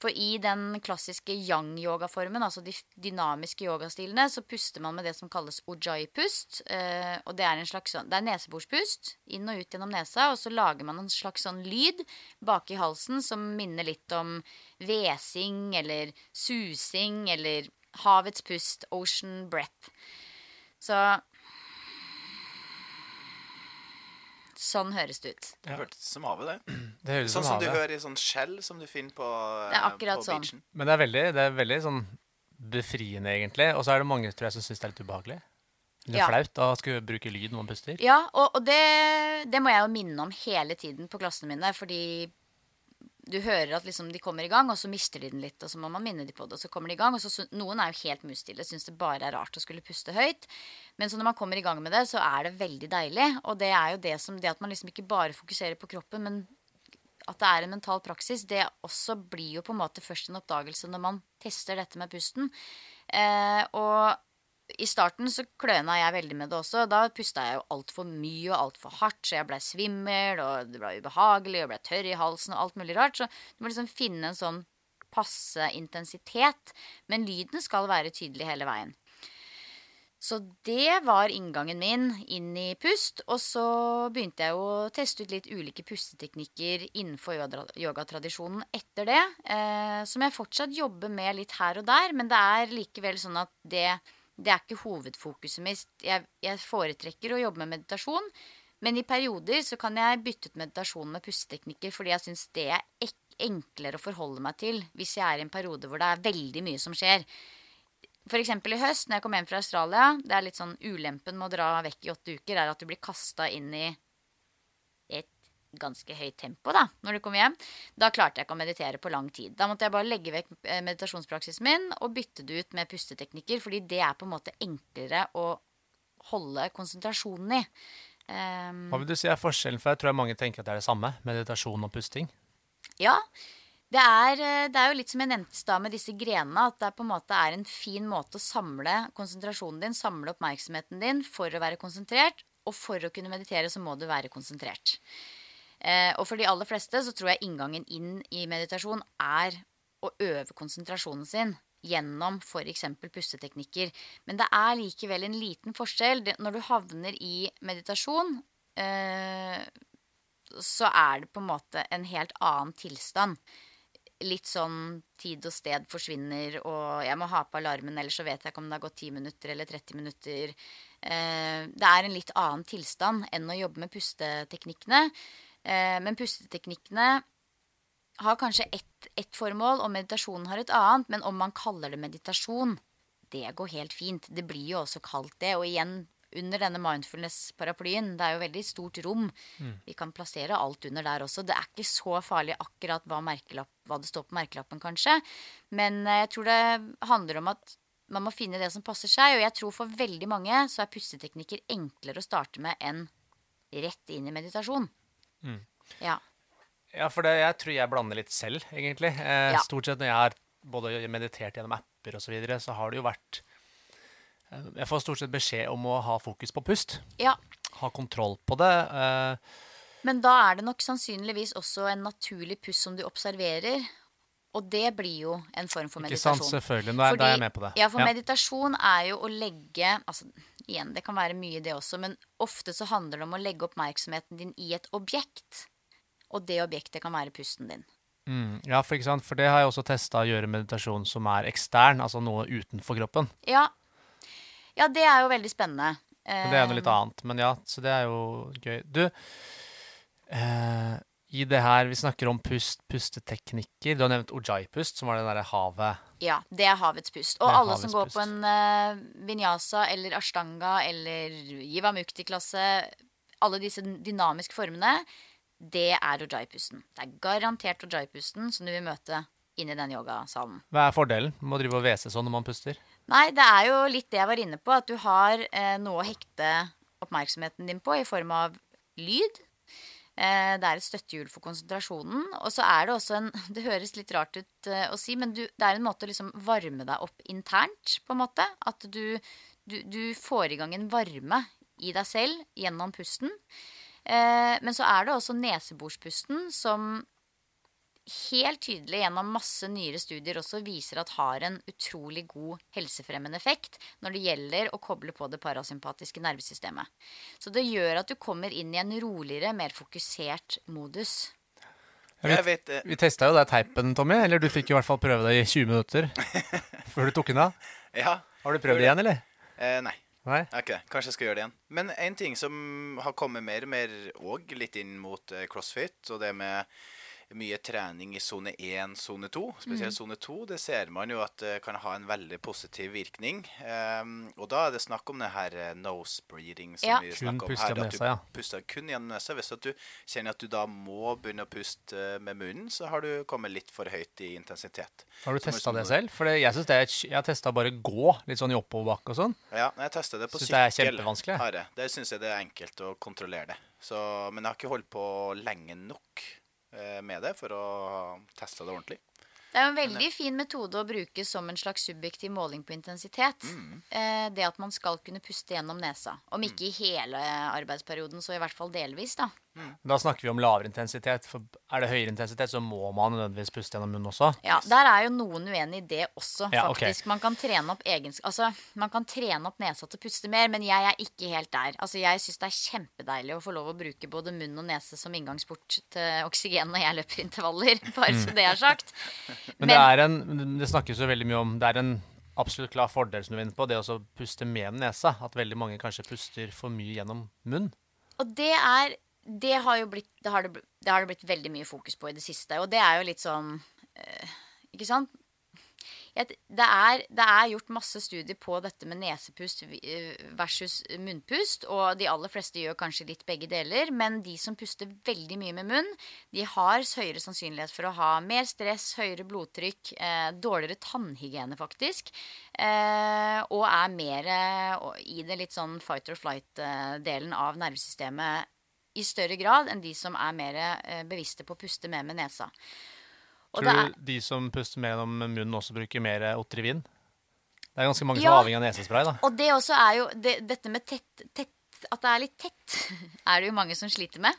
Speaker 3: For i den klassiske yang-yogaformen, altså de dynamiske yogastilene, så puster man med det som kalles ujjayi-pust. Eh, og det er en slags sånn, det er neseborspust, inn og ut gjennom nesa, og så lager man en slags sånn lyd bak i halsen som minner litt om hvesing eller susing eller havets pust, ocean breath. Så Sånn høres det ut.
Speaker 2: Det hørtes som havet, det.
Speaker 1: Det høres
Speaker 2: Sånn
Speaker 1: som
Speaker 2: som du hører i sånn skjell som du finner på,
Speaker 3: Det er akkurat sånn.
Speaker 2: beachen.
Speaker 1: Men det er veldig, det er veldig sånn befriende, egentlig. Og så er det mange tror jeg, som syns det er litt ubehagelig. Det er
Speaker 3: Ja.
Speaker 1: flaut å skulle bruke lyd når man puster.
Speaker 3: Ja, og, og det, det må jeg jo minne om hele tiden på klassene mine, fordi du hører at liksom de kommer i gang, og så mister de den litt, og så må man minne de på det, og så kommer de i gang. Og så, noen er jo helt musstille, syns det bare er rart å skulle puste høyt. Men så når man kommer i gang med det, så er det veldig deilig. Og det er jo det som det at man liksom ikke bare fokuserer på kroppen, men at det er en mental praksis, det også blir jo på en måte først en oppdagelse når man tester dette med pusten. Eh, og i starten så kløna jeg veldig med det også. Da pusta jeg jo altfor mye og altfor hardt, så jeg blei svimmel, og det ble ubehagelig, og ble tørr i halsen og alt mulig rart. Så du må liksom finne en sånn passe intensitet. Men lyden skal være tydelig hele veien. Så det var inngangen min inn i pust. Og så begynte jeg å teste ut litt ulike pusteteknikker innenfor yogatradisjonen etter det. Eh, som jeg fortsatt jobber med litt her og der, men det er likevel sånn at det, det er ikke hovedfokuset mitt. Jeg, jeg foretrekker å jobbe med meditasjon. Men i perioder så kan jeg bytte ut meditasjon med pusteteknikker fordi jeg syns det er enklere å forholde meg til hvis jeg er i en periode hvor det er veldig mye som skjer. Eksempel i høst, når jeg kom hjem fra Australia Det er litt sånn ulempen med å dra vekk i åtte uker, er at du blir kasta inn i ganske høyt tempo da, når du kommer hjem. Da klarte jeg ikke å meditere på lang tid. Da måtte jeg bare legge vekk eh, meditasjonspraksisen min og bytte det ut med pusteteknikker, fordi det er på en måte enklere å holde konsentrasjonen i. Um,
Speaker 1: Hva vil du si er forskjellen? For jeg tror mange tenker at det er det samme. Meditasjon og pusting.
Speaker 3: Ja. Det er, eh, det er jo litt som jeg nevnte i stad med disse grenene, at det på en måte er en fin måte å samle konsentrasjonen din, samle oppmerksomheten din for å være konsentrert. Og for å kunne meditere så må du være konsentrert. Eh, og for de aller fleste så tror jeg inngangen inn i meditasjon er å øve konsentrasjonen sin gjennom f.eks. pusteteknikker. Men det er likevel en liten forskjell. Når du havner i meditasjon, eh, så er det på en måte en helt annen tilstand. Litt sånn tid og sted forsvinner, og jeg må ha på alarmen, ellers så vet jeg ikke om det har gått 10 minutter eller 30 minutter. Eh, det er en litt annen tilstand enn å jobbe med pusteteknikkene. Eh, men pusteteknikkene har kanskje ett, ett formål, og meditasjonen har et annet. Men om man kaller det meditasjon, det går helt fint. Det blir jo også kalt det. Og igjen, under denne mindfulness-paraplyen, det er jo veldig stort rom. Vi kan plassere alt under der også. Det er ikke så farlig akkurat hva, hva det står på merkelappen, kanskje. Men eh, jeg tror det handler om at man må finne det som passer seg. Og jeg tror for veldig mange så er pusteteknikker enklere å starte med enn rett inn i meditasjon. Ja.
Speaker 1: Ja, for det, jeg tror jeg blander litt selv, egentlig. Eh,
Speaker 3: Ja.
Speaker 1: Stort sett når jeg har både meditert gjennom apper og så videre, så har det jo vært eh, Jeg får stort sett beskjed om å ha fokus på pust.
Speaker 3: ja.
Speaker 1: Ha kontroll på det. Eh,
Speaker 3: Men da er det nok sannsynligvis også en naturlig pust som du observerer. Og det blir jo en form for meditasjon.
Speaker 1: ikke sant? Selvfølgelig. Nå er, da er jeg med på det.
Speaker 3: Ja, for meditasjon er jo å legge altså, Igjen, det kan være mye det også, men ofte så handler det om å legge oppmerksomheten din i et objekt. Og det objektet kan være pusten din.
Speaker 1: Mm, ja, for, for det har jeg også testa å gjøre meditasjon som er ekstern, altså noe utenfor kroppen.
Speaker 3: Ja, ja det er jo veldig spennende.
Speaker 1: Det er noe litt
Speaker 3: Eh,
Speaker 1: annet. Men ja, så det er jo gøy. Du, eh, i det her vi snakker om pust, pusteteknikker Du har nevnt ojai-pust, som var det derre havet
Speaker 3: Ja, det er havets pust. Og alle som går
Speaker 1: pust.
Speaker 3: på en uh, vinyasa eller ashtanga eller jivamukti-klasse, alle disse dynamiske formene, det er ojai-pusten. Det er garantert ojai-pusten som du vil møte inn i den yogasalen.
Speaker 1: Hva er fordelen med å drive og hvese sånn når man puster?
Speaker 3: Nei, det er jo litt det jeg var inne på, at du har eh, noe å hekte oppmerksomheten din på i form av lyd. Eh, det er et støttehjul for konsentrasjonen. Og så er det også en Det høres litt rart ut eh, å si, men du, det er en måte å liksom varme deg opp internt, på en måte. At du, du, du får i gang en varme i deg selv gjennom pusten. Eh, men så er det også nesebordspusten som helt tydelig gjennom masse nyere studier også viser at har en utrolig god helsefremmende effekt når det gjelder å koble på det parasympatiske nervesystemet. Så det gjør at du kommer inn i en roligere, mer fokusert modus.
Speaker 2: Jeg vet eh,
Speaker 1: Vi testa jo det teipen, Tommy. Eller du fikk i hvert fall prøve det i 20 minutter før du tok den av.
Speaker 2: Ja.
Speaker 1: Har du prøvd det igjen, eller?
Speaker 2: Eh, nei.
Speaker 1: Nei?
Speaker 2: Det. Kanskje jeg skal gjøre det igjen. Men en ting som har kommet mer og mer òg litt inn mot eh, crossfit, og det med mye trening i sone 1, sone 2, spesielt sone 2, det ser man jo at det kan ha en veldig positiv virkning. Um, og da er det snakk om det her eh, nose breathing som
Speaker 3: Ja.
Speaker 2: vi snakker om her. At du
Speaker 1: nesa, ja.
Speaker 2: puster kun gjennom nesa. Hvis at du kjenner at du da må begynne å puste eh, med munnen, så har du kommet litt for høyt i intensitet.
Speaker 1: Har du testa det selv? For jeg synes det er, jeg har testa bare gå, litt sånn i oppoverbakke og sånn.
Speaker 2: Ja, jeg testa det på
Speaker 1: Synes det er kjempevanskelig.
Speaker 2: Det. Der syns jeg det er enkelt å kontrollere det. Så, men jeg har ikke holdt på lenge nok eh, med det for å teste det ordentlig.
Speaker 3: Det er jo en veldig fin metode å bruke som en slags subjektiv måling på intensitet. Mm. det at man skal kunne puste gjennom nesa. Om ikke i hele arbeidsperioden, så i hvert fall delvis, da.
Speaker 1: Da snakker vi om lavere intensitet. For er det høyere intensitet, så må man nødvendigvis puste gjennom munnen også.
Speaker 3: Ja, Der er jo noen uenig i det også,
Speaker 1: Ja,
Speaker 3: faktisk. Man kan trene opp egensk... Altså, man kan trene opp nesa til å puste mer, men jeg er ikke helt der. Altså, Jeg syns det er kjempedeilig å få lov å bruke både munn og nese som inngangsport til oksygen når jeg løper intervaller. Bare så det er sagt.
Speaker 1: Men, det er en Det snakkes jo veldig mye om Det er en absolutt klar fordel som du vinner på, det å puste med nesa. At veldig mange kanskje puster for mye gjennom munn.
Speaker 3: Og det er Det har blitt det har det, bl- det har det blitt veldig mye fokus på i det siste. Og det er jo litt sånn eh, Ikke sant? Jeg, er, det er gjort masse studier på dette med nesepust eh, versus munnpust. Og de aller fleste gjør kanskje litt begge deler. Men de som puster veldig mye med munn, de har høyere sannsynlighet for å ha mer stress, høyere blodtrykk, eh, dårligere tannhygiene faktisk. Eh, og er mer i det litt sånn fight or flight-delen av nervesystemet i større grad enn de som er mer eh, bevisste på å puste mer med nesa. Og
Speaker 1: Tror du de som puster med gjennom munnen, også bruker mer Otrivin? Det er ganske mange som er avhengig av nesespray. da.
Speaker 3: og det også er jo det, Dette med tett, tett At det er litt tett, er det jo mange som sliter med.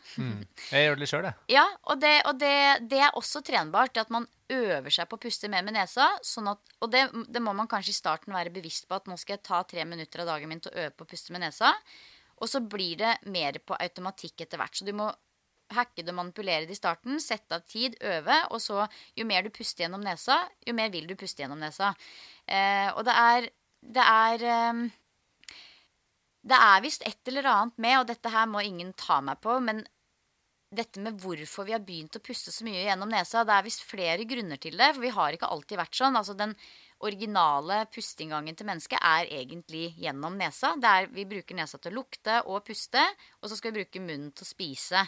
Speaker 1: Jeg gjør det litt sjøl, jeg.
Speaker 3: Ja, og, det, og det, det er også trenbart. At man øver seg på å puste mer med nesa. Sånn at, og det, det må man kanskje i starten være bevisst på. At nå skal jeg ta tre minutter av dagen min til å øve på å puste med nesa. Og så blir det mer på automatikk etter hvert. Så du må hacke det og manipulere det i starten. Sette av tid, øve. Og så jo mer du puster gjennom nesa, jo mer vil du puste gjennom nesa. Eh, og det er Det er eh, det er visst et eller annet med, og dette her må ingen ta meg på, men dette med hvorfor vi har begynt å puste så mye gjennom nesa, det er visst flere grunner til det. For vi har ikke alltid vært sånn. Altså den originale pusteinngangen til mennesket er egentlig gjennom nesa. Det er, vi bruker nesa til å lukte og puste, og så skal vi bruke munnen til å spise.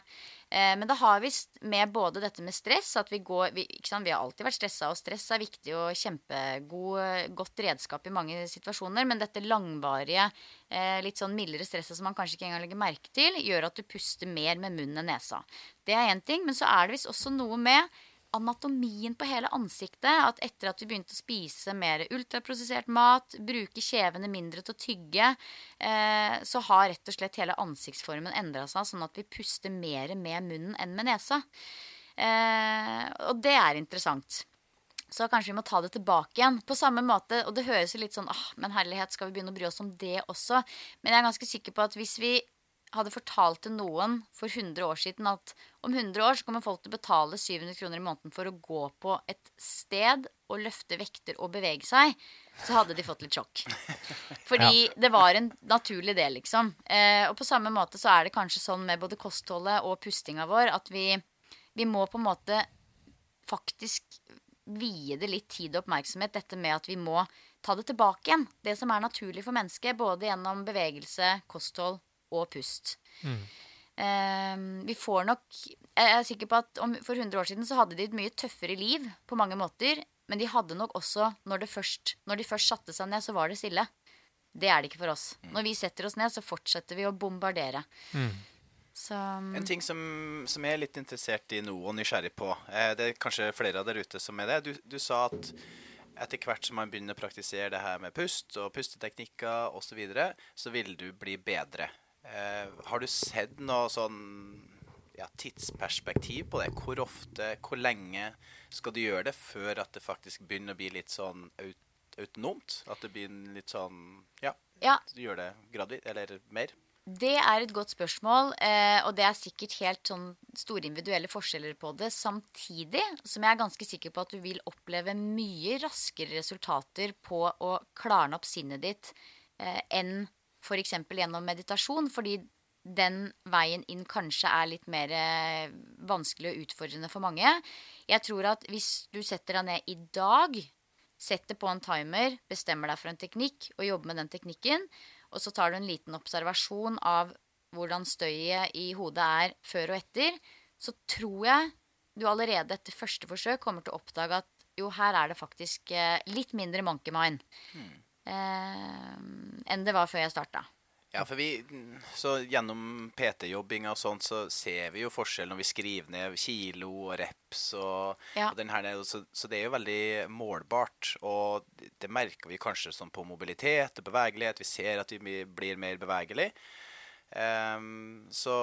Speaker 3: Eh, men det har visst med både dette med stress at vi går Vi, sant? vi har alltid vært stressa, og stress er viktig og kjempegodt godt redskap i mange situasjoner, men dette langvarige, eh, litt sånn mildere stresset som man kanskje ikke engang legger merke til, gjør at du puster mer med munnen enn nesa. Det er én ting, men så er det visst også noe med anatomien på hele ansiktet. At etter at vi begynte å spise mer ultraprosessert mat, bruke kjevene mindre til å tygge, eh, så har rett og slett hele ansiktsformen endra seg, sånn at vi puster mer med munnen enn med nesa. Eh, og det er interessant. Så kanskje vi må ta det tilbake igjen. På samme måte, og det høres jo litt sånn ah, men herlighet, skal vi begynne å bry oss om det også? Men jeg er ganske sikker på at hvis vi hadde fortalt til noen for 100 år siden at om 100 år så kommer folk til å betale 700 kroner i måneden for å gå på et sted og løfte vekter og bevege seg, så hadde de fått litt sjokk. Fordi det var en naturlig del, liksom. Eh, og på samme måte så er det kanskje sånn med både kostholdet og pustinga vår at vi vi må på en måte faktisk vie det litt tid og oppmerksomhet, dette med at vi må ta det tilbake igjen. Det som er naturlig for mennesket, både gjennom bevegelse, kosthold og pust. Eh, vi får nok Jeg er sikker på at om, for 100 år siden så hadde de et mye tøffere liv på mange måter. Men de hadde nok også, når, det først, når de først satte seg ned, så var det stille. Det er det ikke for oss. Når vi setter oss ned, så fortsetter vi å bombardere. Så
Speaker 2: En ting som, som jeg er litt interessert i nå og nysgjerrig på, eh, det er kanskje flere av dere ute som er det. Du, du sa at etter hvert som man begynner å praktisere det her med pust og pusteteknikker osv., så, videre, så vil du bli bedre. Eh, har du sett noe sånn ja, tidsperspektiv på det? Hvor ofte, hvor lenge skal du gjøre det før at det faktisk begynner å bli litt sånn aut autonomt? At det begynner litt sånn Ja,
Speaker 3: ja,
Speaker 2: du gjør det gradvis, eller mer?
Speaker 3: Det er et godt spørsmål, eh, og det er sikkert helt sånn store individuelle forskjeller på det. Samtidig som jeg er ganske sikker på at du vil oppleve mye raskere resultater på å klarne opp sinnet ditt eh, enn f.eks. gjennom meditasjon, fordi den veien inn kanskje er litt mer eh, vanskelig og utfordrende for mange. Jeg tror at hvis du setter deg ned i dag, setter på en timer, bestemmer deg for en teknikk og jobber med den teknikken, og så tar du en liten observasjon av hvordan støyet i hodet er før og etter, så tror jeg du allerede etter første forsøk kommer til å oppdage at jo, her er det faktisk eh, litt mindre monkey mind eh, enn det var før jeg starta.
Speaker 2: Ja, for vi, så gjennom PT-jobbing og sånt, så ser vi jo forskjell når vi skriver ned kilo og reps og,
Speaker 3: Ja.
Speaker 2: og den her så, så det er jo veldig målbart. Og det merker vi kanskje sånn på mobilitet og bevegelighet. Vi ser at vi blir mer bevegelig. Um, så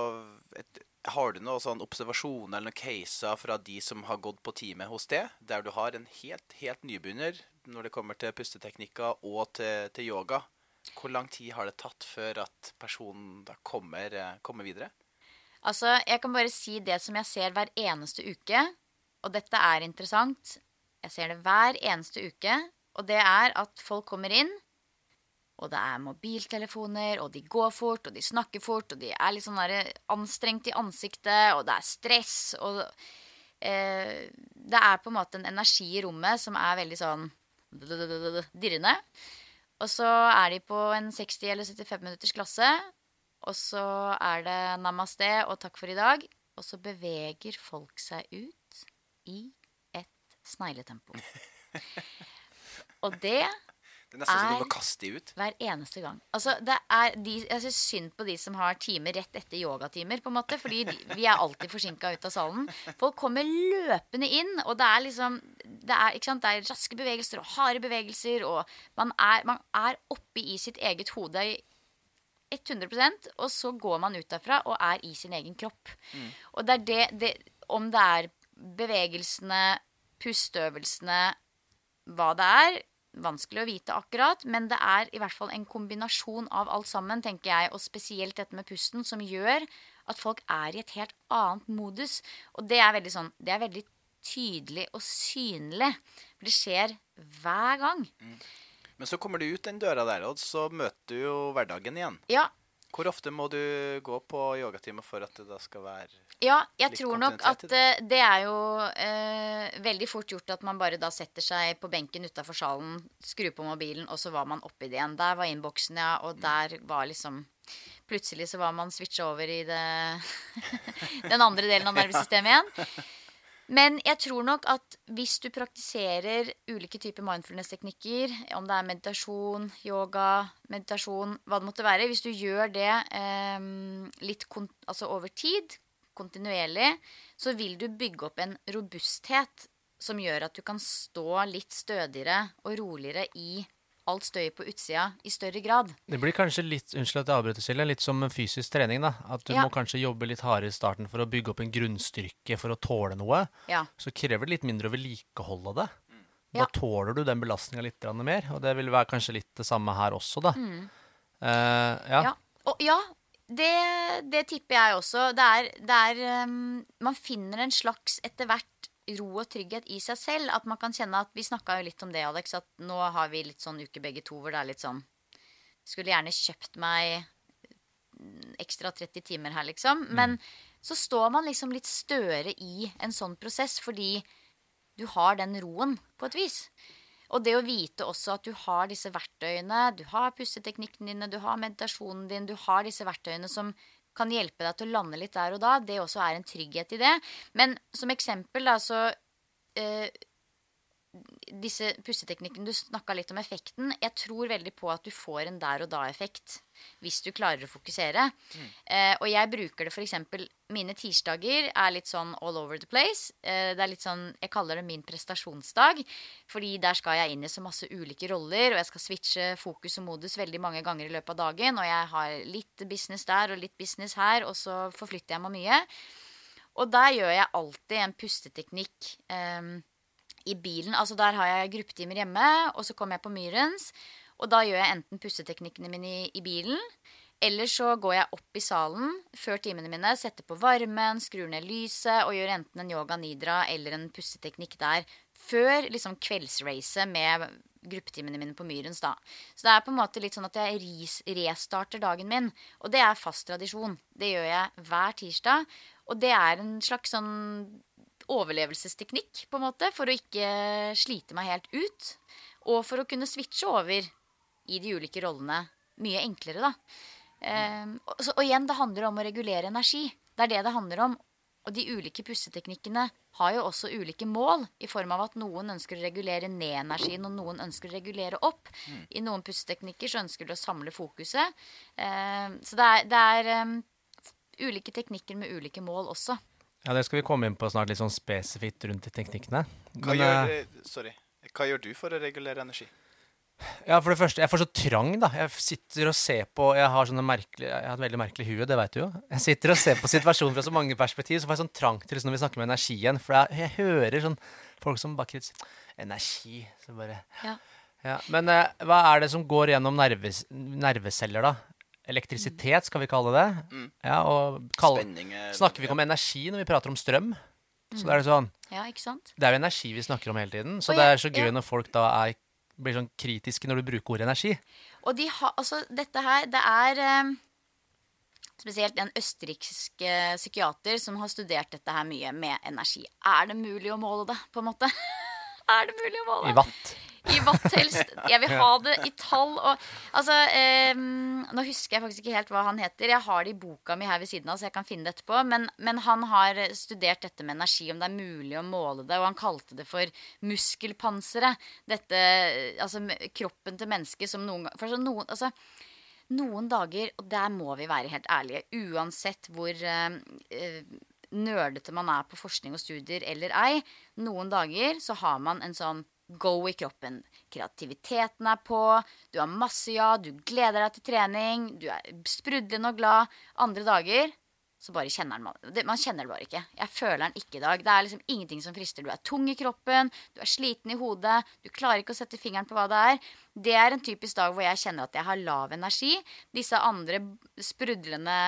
Speaker 2: et, har du noen sånn observasjoner eller noen caser fra de som har gått på teamet hos det, der du har en helt, helt nybegynner når det kommer til pusteteknikker og til, til yoga? Hvor lang tid har det tatt før at personen da kommer, eh, kommer videre?
Speaker 3: Altså, jeg kan bare si det som jeg ser hver eneste uke, og dette er interessant. Jeg ser det hver eneste uke, og det er at folk kommer inn, og det er mobiltelefoner, og de går fort, og de snakker fort, og de er litt sånn anstrengt i ansiktet, og det er stress, og eh, det er på en måte en energi i rommet som er veldig sånn dirrende. Og så er de på en 60 eller 75 minutters klasse, og så er det namaste og takk for i dag. Og så beveger folk seg ut i et snegletempo. Og det
Speaker 2: Det er nesten som du må kaste de ut.
Speaker 3: hver eneste gang. Altså, det er de, jeg syns synd på de som har timer rett etter yogatimer, på en måte. Fordi de, vi er alltid forsinka ut av salen. Folk kommer løpende inn, og det er liksom Det er? Det er raske bevegelser og harde bevegelser, og man er, man er oppe i sitt eget hode 100% og så går man ut derfra og er i sin egen kropp. Og det er det, det Om det er bevegelsene, pusteøvelsene, hva det er, vanskelig å vite akkurat, men det er i hvert fall en kombinasjon av alt sammen, tenker jeg, og spesielt dette med pusten, som gjør at folk er i et helt annet modus. Og det er veldig sånn Det er veldig tydelig og synlig. For det skjer hver gang.
Speaker 2: Men så kommer du ut den døra der, og så møter du jo hverdagen igjen.
Speaker 3: Ja,
Speaker 2: Hvor ofte må du gå på yogatime for at det da skal være
Speaker 3: Ja, jeg tror nok at uh, det er jo uh, veldig fort gjort at man bare da setter seg på benken utafor salen, skrur på mobilen, og så var man oppi det igjen. Der var innboksen, ja, og der var liksom Plutselig så var man switcha over i det den andre delen av nervesystemet igjen. Men jeg tror nok at hvis du praktiserer ulike typer mindfulness-teknikker, om det er meditasjon, yoga, meditasjon, hva det måtte være Hvis du gjør det eh, litt altså over tid, kontinuerlig, så vil du bygge opp en robusthet som gjør at du kan stå litt stødigere og roligere i alt støyet på utsida i større grad.
Speaker 1: Det blir kanskje litt unnskyld at jeg avbryter, Silje, litt som fysisk trening. da. At du
Speaker 3: Ja.
Speaker 1: må kanskje jobbe litt hardere i starten for å bygge opp en grunnstyrke for å tåle noe.
Speaker 3: Ja.
Speaker 1: Så krever det litt mindre å vedlikeholde det. Da
Speaker 3: Ja.
Speaker 1: tåler du den belastninga litt mer, og det vil være kanskje litt det samme her også, da.
Speaker 3: Mm.
Speaker 1: Uh, ja.
Speaker 3: Ja, og ja det, det tipper jeg også. Det er, det er um, Man finner en slags etter hvert ro og trygghet i seg selv. At man kan kjenne at Vi snakka jo litt om det, Alex, at nå har vi litt sånn uke begge to hvor det er litt sånn Skulle gjerne kjøpt meg ekstra 30 timer her, liksom. Men, så står man liksom litt større i en sånn prosess fordi du har den roen, på et vis. Og det å vite også at du har disse verktøyene, du har pusteteknikkene dine, du har meditasjonen din, du har disse verktøyene som kan hjelpe deg til å lande litt der og da, det også er en trygghet i det. Men som eksempel, da, så eh, disse pusteteknikkene Du snakka litt om effekten. Jeg tror veldig på at du får en der og da-effekt hvis du klarer å fokusere. Mm. Eh, og jeg bruker det f.eks. Mine tirsdager er litt sånn all over the place. Eh, det er litt sånn, Jeg kaller det min prestasjonsdag. Fordi der skal jeg inn i så masse ulike roller, og jeg skal switche fokus og modus veldig mange ganger i løpet av dagen. Og jeg har litt business der og litt business her, og så forflytter jeg meg mye. Og der gjør jeg alltid en pusteteknikk. Eh, i bilen. Altså Der har jeg gruppetimer hjemme, og så kommer jeg på Myrens. Og da gjør jeg enten pusseteknikkene mine i, i, bilen, eller så går jeg opp i salen før timene mine, setter på varmen, skrur ned lyset og gjør enten en yoga nidra eller en pusseteknikk der før liksom kveldsracet med gruppetimene mine på Myrens. da. Så det er på en måte litt sånn at jeg restarter dagen min. Og det er fast tradisjon. Det gjør jeg hver tirsdag. Og det er en slags sånn overlevelsesteknikk, på en måte, for å ikke slite meg helt ut. Og for å kunne switche over i de ulike rollene mye enklere, da. Um, og, så, og, igjen, det handler om å regulere energi. Det er det det handler om. Og de ulike pusteteknikkene har jo også ulike mål, i form av at noen ønsker å regulere ned energien, og noen ønsker å regulere opp. Mm. I noen pusteteknikker så ønsker du å samle fokuset. Um, så det er, det er um, ulike teknikker med ulike mål også.
Speaker 1: Ja, Det skal vi komme inn på snart, litt sånn spesifikt rundt de teknikkene.
Speaker 2: Hva, Men, gjør, uh, sorry. Hva gjør du for å regulere energi?
Speaker 1: Ja, For det første, jeg får så trang, da. Jeg sitter og ser på Jeg har sånne merkelige, jeg har et veldig merkelig hue, det vet du jo. Jeg sitter og ser på situasjonen fra så mange perspektiv, så får jeg sånn trang til liksom, når vi snakker om energi igjen. For jeg, jeg hører sånn folk som bare sier Energi. Så bare ja. ja. Men eh, hva er det som går gjennom nerves, nerveceller, da? Elektrisitet, skal vi kalle det. Mm. Ja, og kalle, Spenning, snakker vi ikke om energi når vi prater om strøm? Så det er sånn
Speaker 3: Ja, ikke sant?
Speaker 1: Det er jo energi vi snakker om hele tiden. Så det er så gøy ja. når folk da er, blir sånn kritiske når du bruker ordet energi.
Speaker 3: Og de har Altså, dette her, det er um, spesielt en østerriksk uh, psykiater som har studert dette her mye med energi. Er det mulig å måle det, på en måte? er det mulig å måle?
Speaker 1: I watt.
Speaker 3: I hva helst. Jeg vil ha det i tall. Og, altså, eh, nå husker jeg faktisk ikke helt hva han heter. Jeg har det i boka mi her ved siden av, så jeg kan finne det etterpå. Men, men, han har studert dette med energi, om det er mulig å måle det. Og han kalte det for muskelpanseret. Dette, altså kroppen til mennesket som noen ganger For noen, altså, noen dager, og der må vi være helt ærlige, uansett hvor eh, nerdete man er på forskning og studier eller ei, noen dager så har man en sånn go i kroppen. Kreativiteten er på, du har masse ja, du gleder deg til trening, du er sprudlende og glad. Andre dager så bare kjenner det, Man kjenner det bare ikke. Jeg føler den ikke i dag. Det er liksom ingenting som frister. Du er tung i kroppen, du er sliten i hodet, du klarer ikke å sette fingeren på hva det er. Det er en typisk dag hvor jeg kjenner at jeg har lav energi. Disse andre sprudlende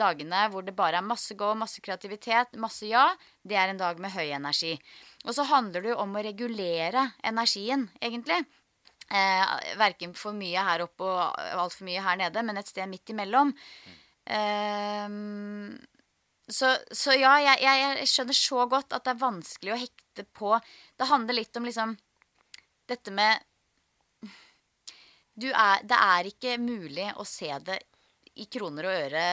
Speaker 3: dagene hvor det bare er masse gå, masse kreativitet, masse ja, det er en dag med høy energi. Og så handler det jo om å regulere energien, egentlig. Eh, Verken for mye her oppe og altfor mye her nede, men et sted midt imellom. Mm. Um, så, så, ja, jeg, jeg, jeg, skjønner så godt at det er vanskelig å hekte på Det handler litt om liksom dette med er, Det er ikke mulig å se det i kroner og øre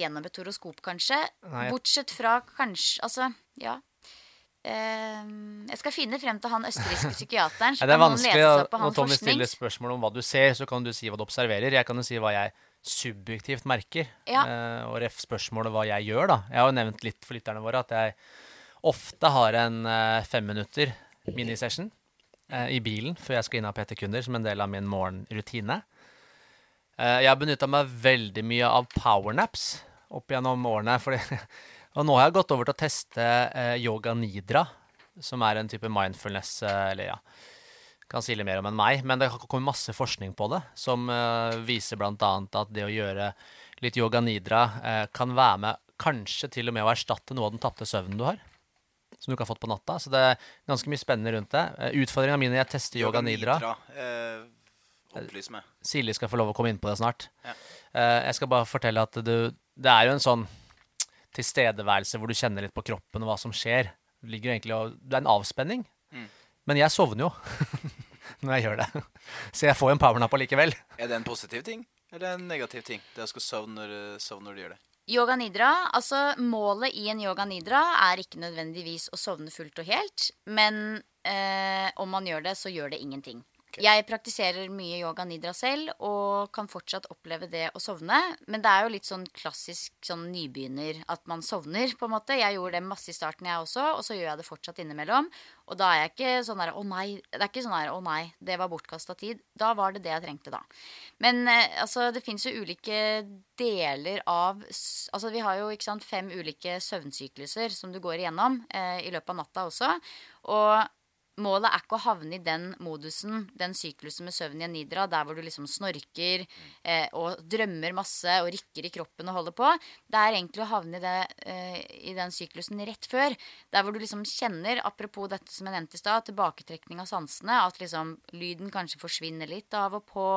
Speaker 3: gjennom et horoskop, kanskje. Nei. Bortsett fra kanskje Altså, ja. Uh, jeg skal finne frem til han østerrikske psykiateren.
Speaker 1: Så ja, det er vanskelig når Tommy stiller spørsmål om hva du ser, så kan du si hva du observerer. Jeg kan jo si hva jeg subjektivt merker. Ja. Uh, og ref spørsmålet hva jeg gjør, da. Jeg har jo nevnt litt for lytterne våre at jeg ofte har en uh, fem minutter minisession uh, i bilen før jeg skal inn ha PT-kunder som en del av min morgenrutine. Uh, jeg har benytta meg veldig mye av powernaps opp gjennom årene. Fordi, og nå har jeg gått over til å teste yoga nidra, som er en type mindfulness, eller ja kan si litt mer om enn meg. Men det kommer masse forskning på det, som uh, viser bl.a. at det å gjøre litt yoga nidra uh, kan være med kanskje til og med å erstatte noe av den tapte søvnen du har. Som du ikke har fått på natta. Så det er ganske mye spennende rundt det. Uh, Utfordringa mi når jeg tester yoga, yoga nidra, nidra
Speaker 2: Opplys meg.
Speaker 1: Silje skal få lov å komme inn på det snart. Ja. jeg skal bare fortelle at du, det er jo en sånn tilstedeværelse hvor du kjenner litt på kroppen og hva som skjer. Det, ligger egentlig, det er en avspenning. Men jeg sovner jo når jeg gjør det. Så jeg får en powernap allikevel.
Speaker 2: Er det en positiv ting eller en negativ ting? Det å skulle sovne når, sovne når du gjør det?
Speaker 3: Yoga nidra, altså Målet i en yoga nidra er ikke nødvendigvis å sovne fullt og helt. Men eh, om man gjør det, så gjør det ingenting. Jeg praktiserer mye yoga nidra selv og kan fortsatt oppleve det å sovne. Men det er jo litt sånn klassisk sånn nybegynner at man sovner, på en måte. Jeg gjorde det masse i starten, jeg også, og så gjør jeg det fortsatt innimellom. Og da er jeg ikke sånn der å nei. Det er ikke sånn der å nei, det var bortkasta tid. Da var det det jeg trengte, da. Men eh, altså, det fins jo ulike deler av Altså vi har jo ikke sant, fem ulike søvnsykluser som du går igjennom eh, i løpet av natta også. Og Målet er ikke å havne i den modusen, den syklusen med søvn i en nidra, der hvor du liksom snorker eh, og drømmer masse og rikker i kroppen og holder på. Det er egentlig å havne i, det, eh, i den syklusen rett før. Der hvor du liksom kjenner, apropos dette som jeg nevnte i stad, tilbaketrekning av sansene, at liksom lyden kanskje forsvinner litt av og på.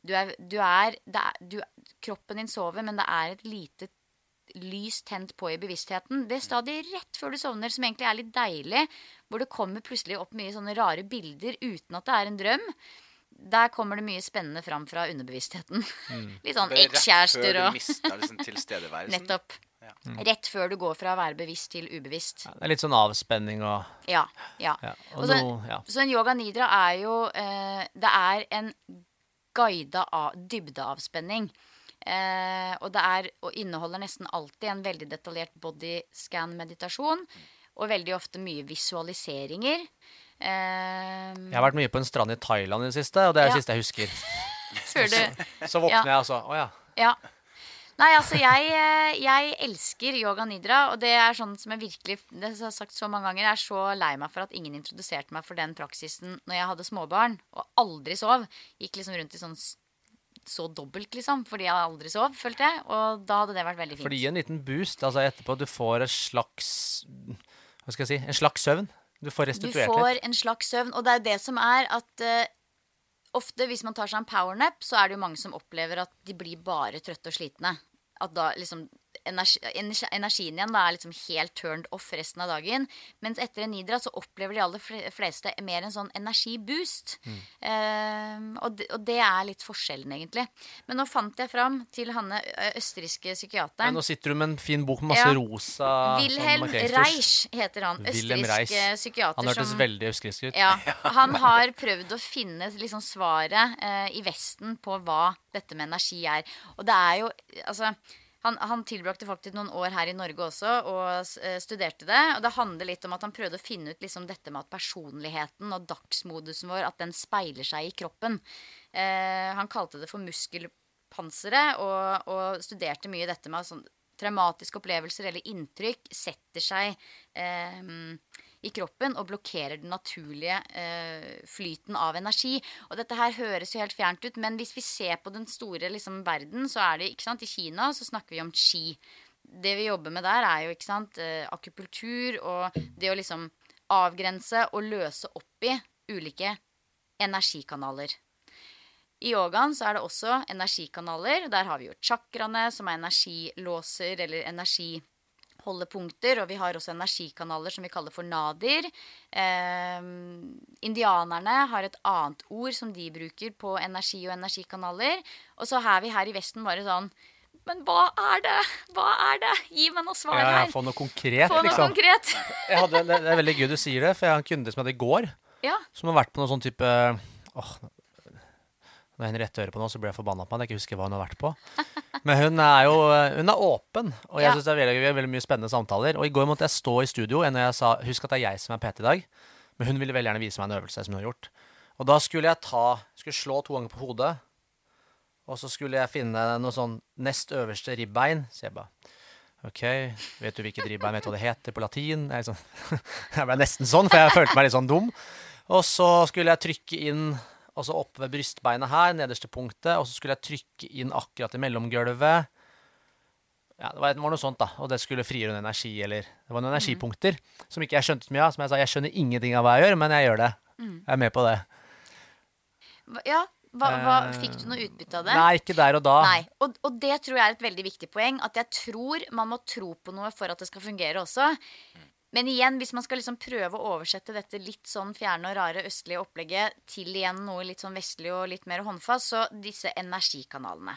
Speaker 3: Du er, du er, er du, Kroppen din sover, men det er et lite lys tent på i bevisstheten. Det stadiet rett før du sovner, som egentlig er litt deilig, hvor det kommer plutselig opp mye sånne rare bilder uten at det er en drøm. Der kommer det mye spennende fram fra underbevisstheten. Mm. litt sånn ekskjærester og
Speaker 2: Rett før du mister liksom
Speaker 3: Nettopp. Ja. Mm. Rett før du går fra å være bevisst til ubevisst.
Speaker 1: Ja, det er litt sånn avspenning og
Speaker 3: Ja. ja. ja. Og så,
Speaker 1: no,
Speaker 3: så, en yoga nidra er jo eh, Det er en guida av, dybdeavspenning. Eh, og det er, og inneholder nesten alltid en veldig detaljert bodyscan-meditasjon. Og veldig ofte mye visualiseringer.
Speaker 1: Eh, jeg har vært mye på en strand i Thailand i det siste, og det er det siste jeg husker.
Speaker 3: Du,
Speaker 1: så, så våkner ja. jeg altså. Å ja.
Speaker 3: ja. Nei, altså jeg, eh, jeg, elsker yoga nidra, og det er sånn som jeg virkelig det har jeg sagt så mange ganger, jeg er så lei meg for at ingen introduserte meg for den praksisen når jeg hadde småbarn og aldri sov. Gikk liksom rundt i sånn så dobbelt, liksom, fordi jeg aldri sov, følte jeg. Og da hadde det vært veldig fint.
Speaker 1: Fordi en liten boost altså etterpå. Du får en slags Hva skal jeg si? En slags søvn. Du får restituert litt.
Speaker 3: Du får en slags søvn, og det er det som er at uh, ofte hvis man tar seg en powernap, så er det jo mange som opplever at de blir bare trøtte og slitne. At da liksom energi, energien igjen da er liksom helt turned off resten av dagen. Mens etter en nidra så opplever de aller fleste mer en sånn energiboost. Mm. Uh, og, det, og, det, er litt forskjellen, egentlig. Men nå fant jeg fram til han østerrikske psykiateren.
Speaker 1: Ja, nå sitter du med en fin bok med masse ja. rosa
Speaker 3: Wilhelm Reich heter han. Østerriksk psykiater.
Speaker 1: Han hørtes
Speaker 3: som,
Speaker 1: veldig østerriksk ut.
Speaker 3: Ja, han har prøvd å finne liksom svaret uh, i Vesten på hva dette med energi er. Og det er jo altså han, han, tilbrakte faktisk noen år her i Norge også og eh, studerte det. Og det handler litt om at han prøvde å finne ut liksom dette med at personligheten og dagsmodusen vår at den speiler seg i kroppen. Eh, han kalte det for muskelpanseret og, og studerte mye dette med sånn traumatiske opplevelser eller inntrykk setter seg eh, i kroppen og blokkerer den naturlige eh, flyten av energi. Og dette her høres jo helt fjernt ut, men hvis vi ser på den store liksom, verden, så er det ikke sant, I Kina så snakker vi om chi. Det vi jobber med der, er jo ikke sant, eh, akupunktur og det å liksom avgrense og løse opp i ulike energikanaler. I yogaen så er det også energikanaler. Der har vi jo chakraene, som er energilåser eller energi holdepunkter, og vi har også energikanaler som vi kaller for nadir. Eh, indianerne har et annet ord som de bruker på energi og energikanaler. Og så er vi her i Vesten bare sånn men hva er det? Hva er det? Gi meg noe svar her.
Speaker 1: Ja, få noe konkret,
Speaker 3: få noe
Speaker 1: liksom.
Speaker 3: Konkret.
Speaker 1: hadde, det er veldig gøy du sier det, for jeg har en kunde som hadde i går,
Speaker 3: ja.
Speaker 1: som har vært på noe sånn type åh, Når Henriette høre på nå, så blir jeg forbanna på meg. Jeg ikke husker hva hun har vært på. Men hun er jo hun er åpen, og jeg ja. syns det er veldig, veldig, mye spennende samtaler. Og i går måtte jeg stå i studio og jeg sa husk at det er jeg som er PT i dag. Men hun ville veldig gjerne vise meg en øvelse som hun har gjort. Og da skulle jeg ta skulle slå to ganger på hodet, og så skulle jeg finne noe sånn nest øverste ribbein. Så jeg bare OK, vet du hvilket ribbein? Vet du hva det heter på latin? Jeg, sånn, jeg ble nesten sånn, for jeg følte meg litt sånn dum. Og så skulle jeg trykke inn og så oppe ved brystbeinet her, nederste punktet, og så skulle jeg trykke inn akkurat i mellomgulvet. Ja, det var, det var, noe sånt, da. Og det skulle frigjøre noen energi, eller Det var noen mm. energipunkter som ikke jeg skjønte så mye av. Som jeg sa, jeg skjønner ingenting av hva jeg gjør, men jeg gjør det. Mm. Jeg er med på det.
Speaker 3: Ja, Hva, hva,
Speaker 1: Eh,
Speaker 3: fikk du noe utbytte av det?
Speaker 1: Nei, ikke der og da.
Speaker 3: Nei. Og, og det tror jeg er et veldig viktig poeng. At jeg tror man må tro på noe for at det skal fungere også. Men igjen, hvis man skal liksom prøve å oversette dette litt sånn fjerne og rare østlige opplegget til igjen noe litt sånn vestlig og litt mer håndfast, så disse energikanalene.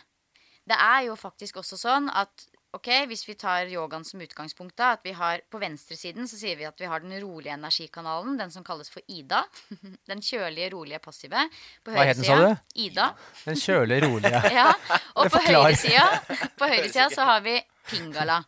Speaker 3: Det er jo faktisk også sånn at ok, hvis vi tar yogaen som utgangspunkt, da, at vi har på venstresiden så sier vi at vi har den rolige energikanalen, den som kalles for Ida. Den kjølige, rolige, passive. På
Speaker 1: Hva het den, sa du?
Speaker 3: Ida.
Speaker 1: Den kjølige, rolige.
Speaker 3: Ja, og på høyresida, på høyresida så har vi Pingala.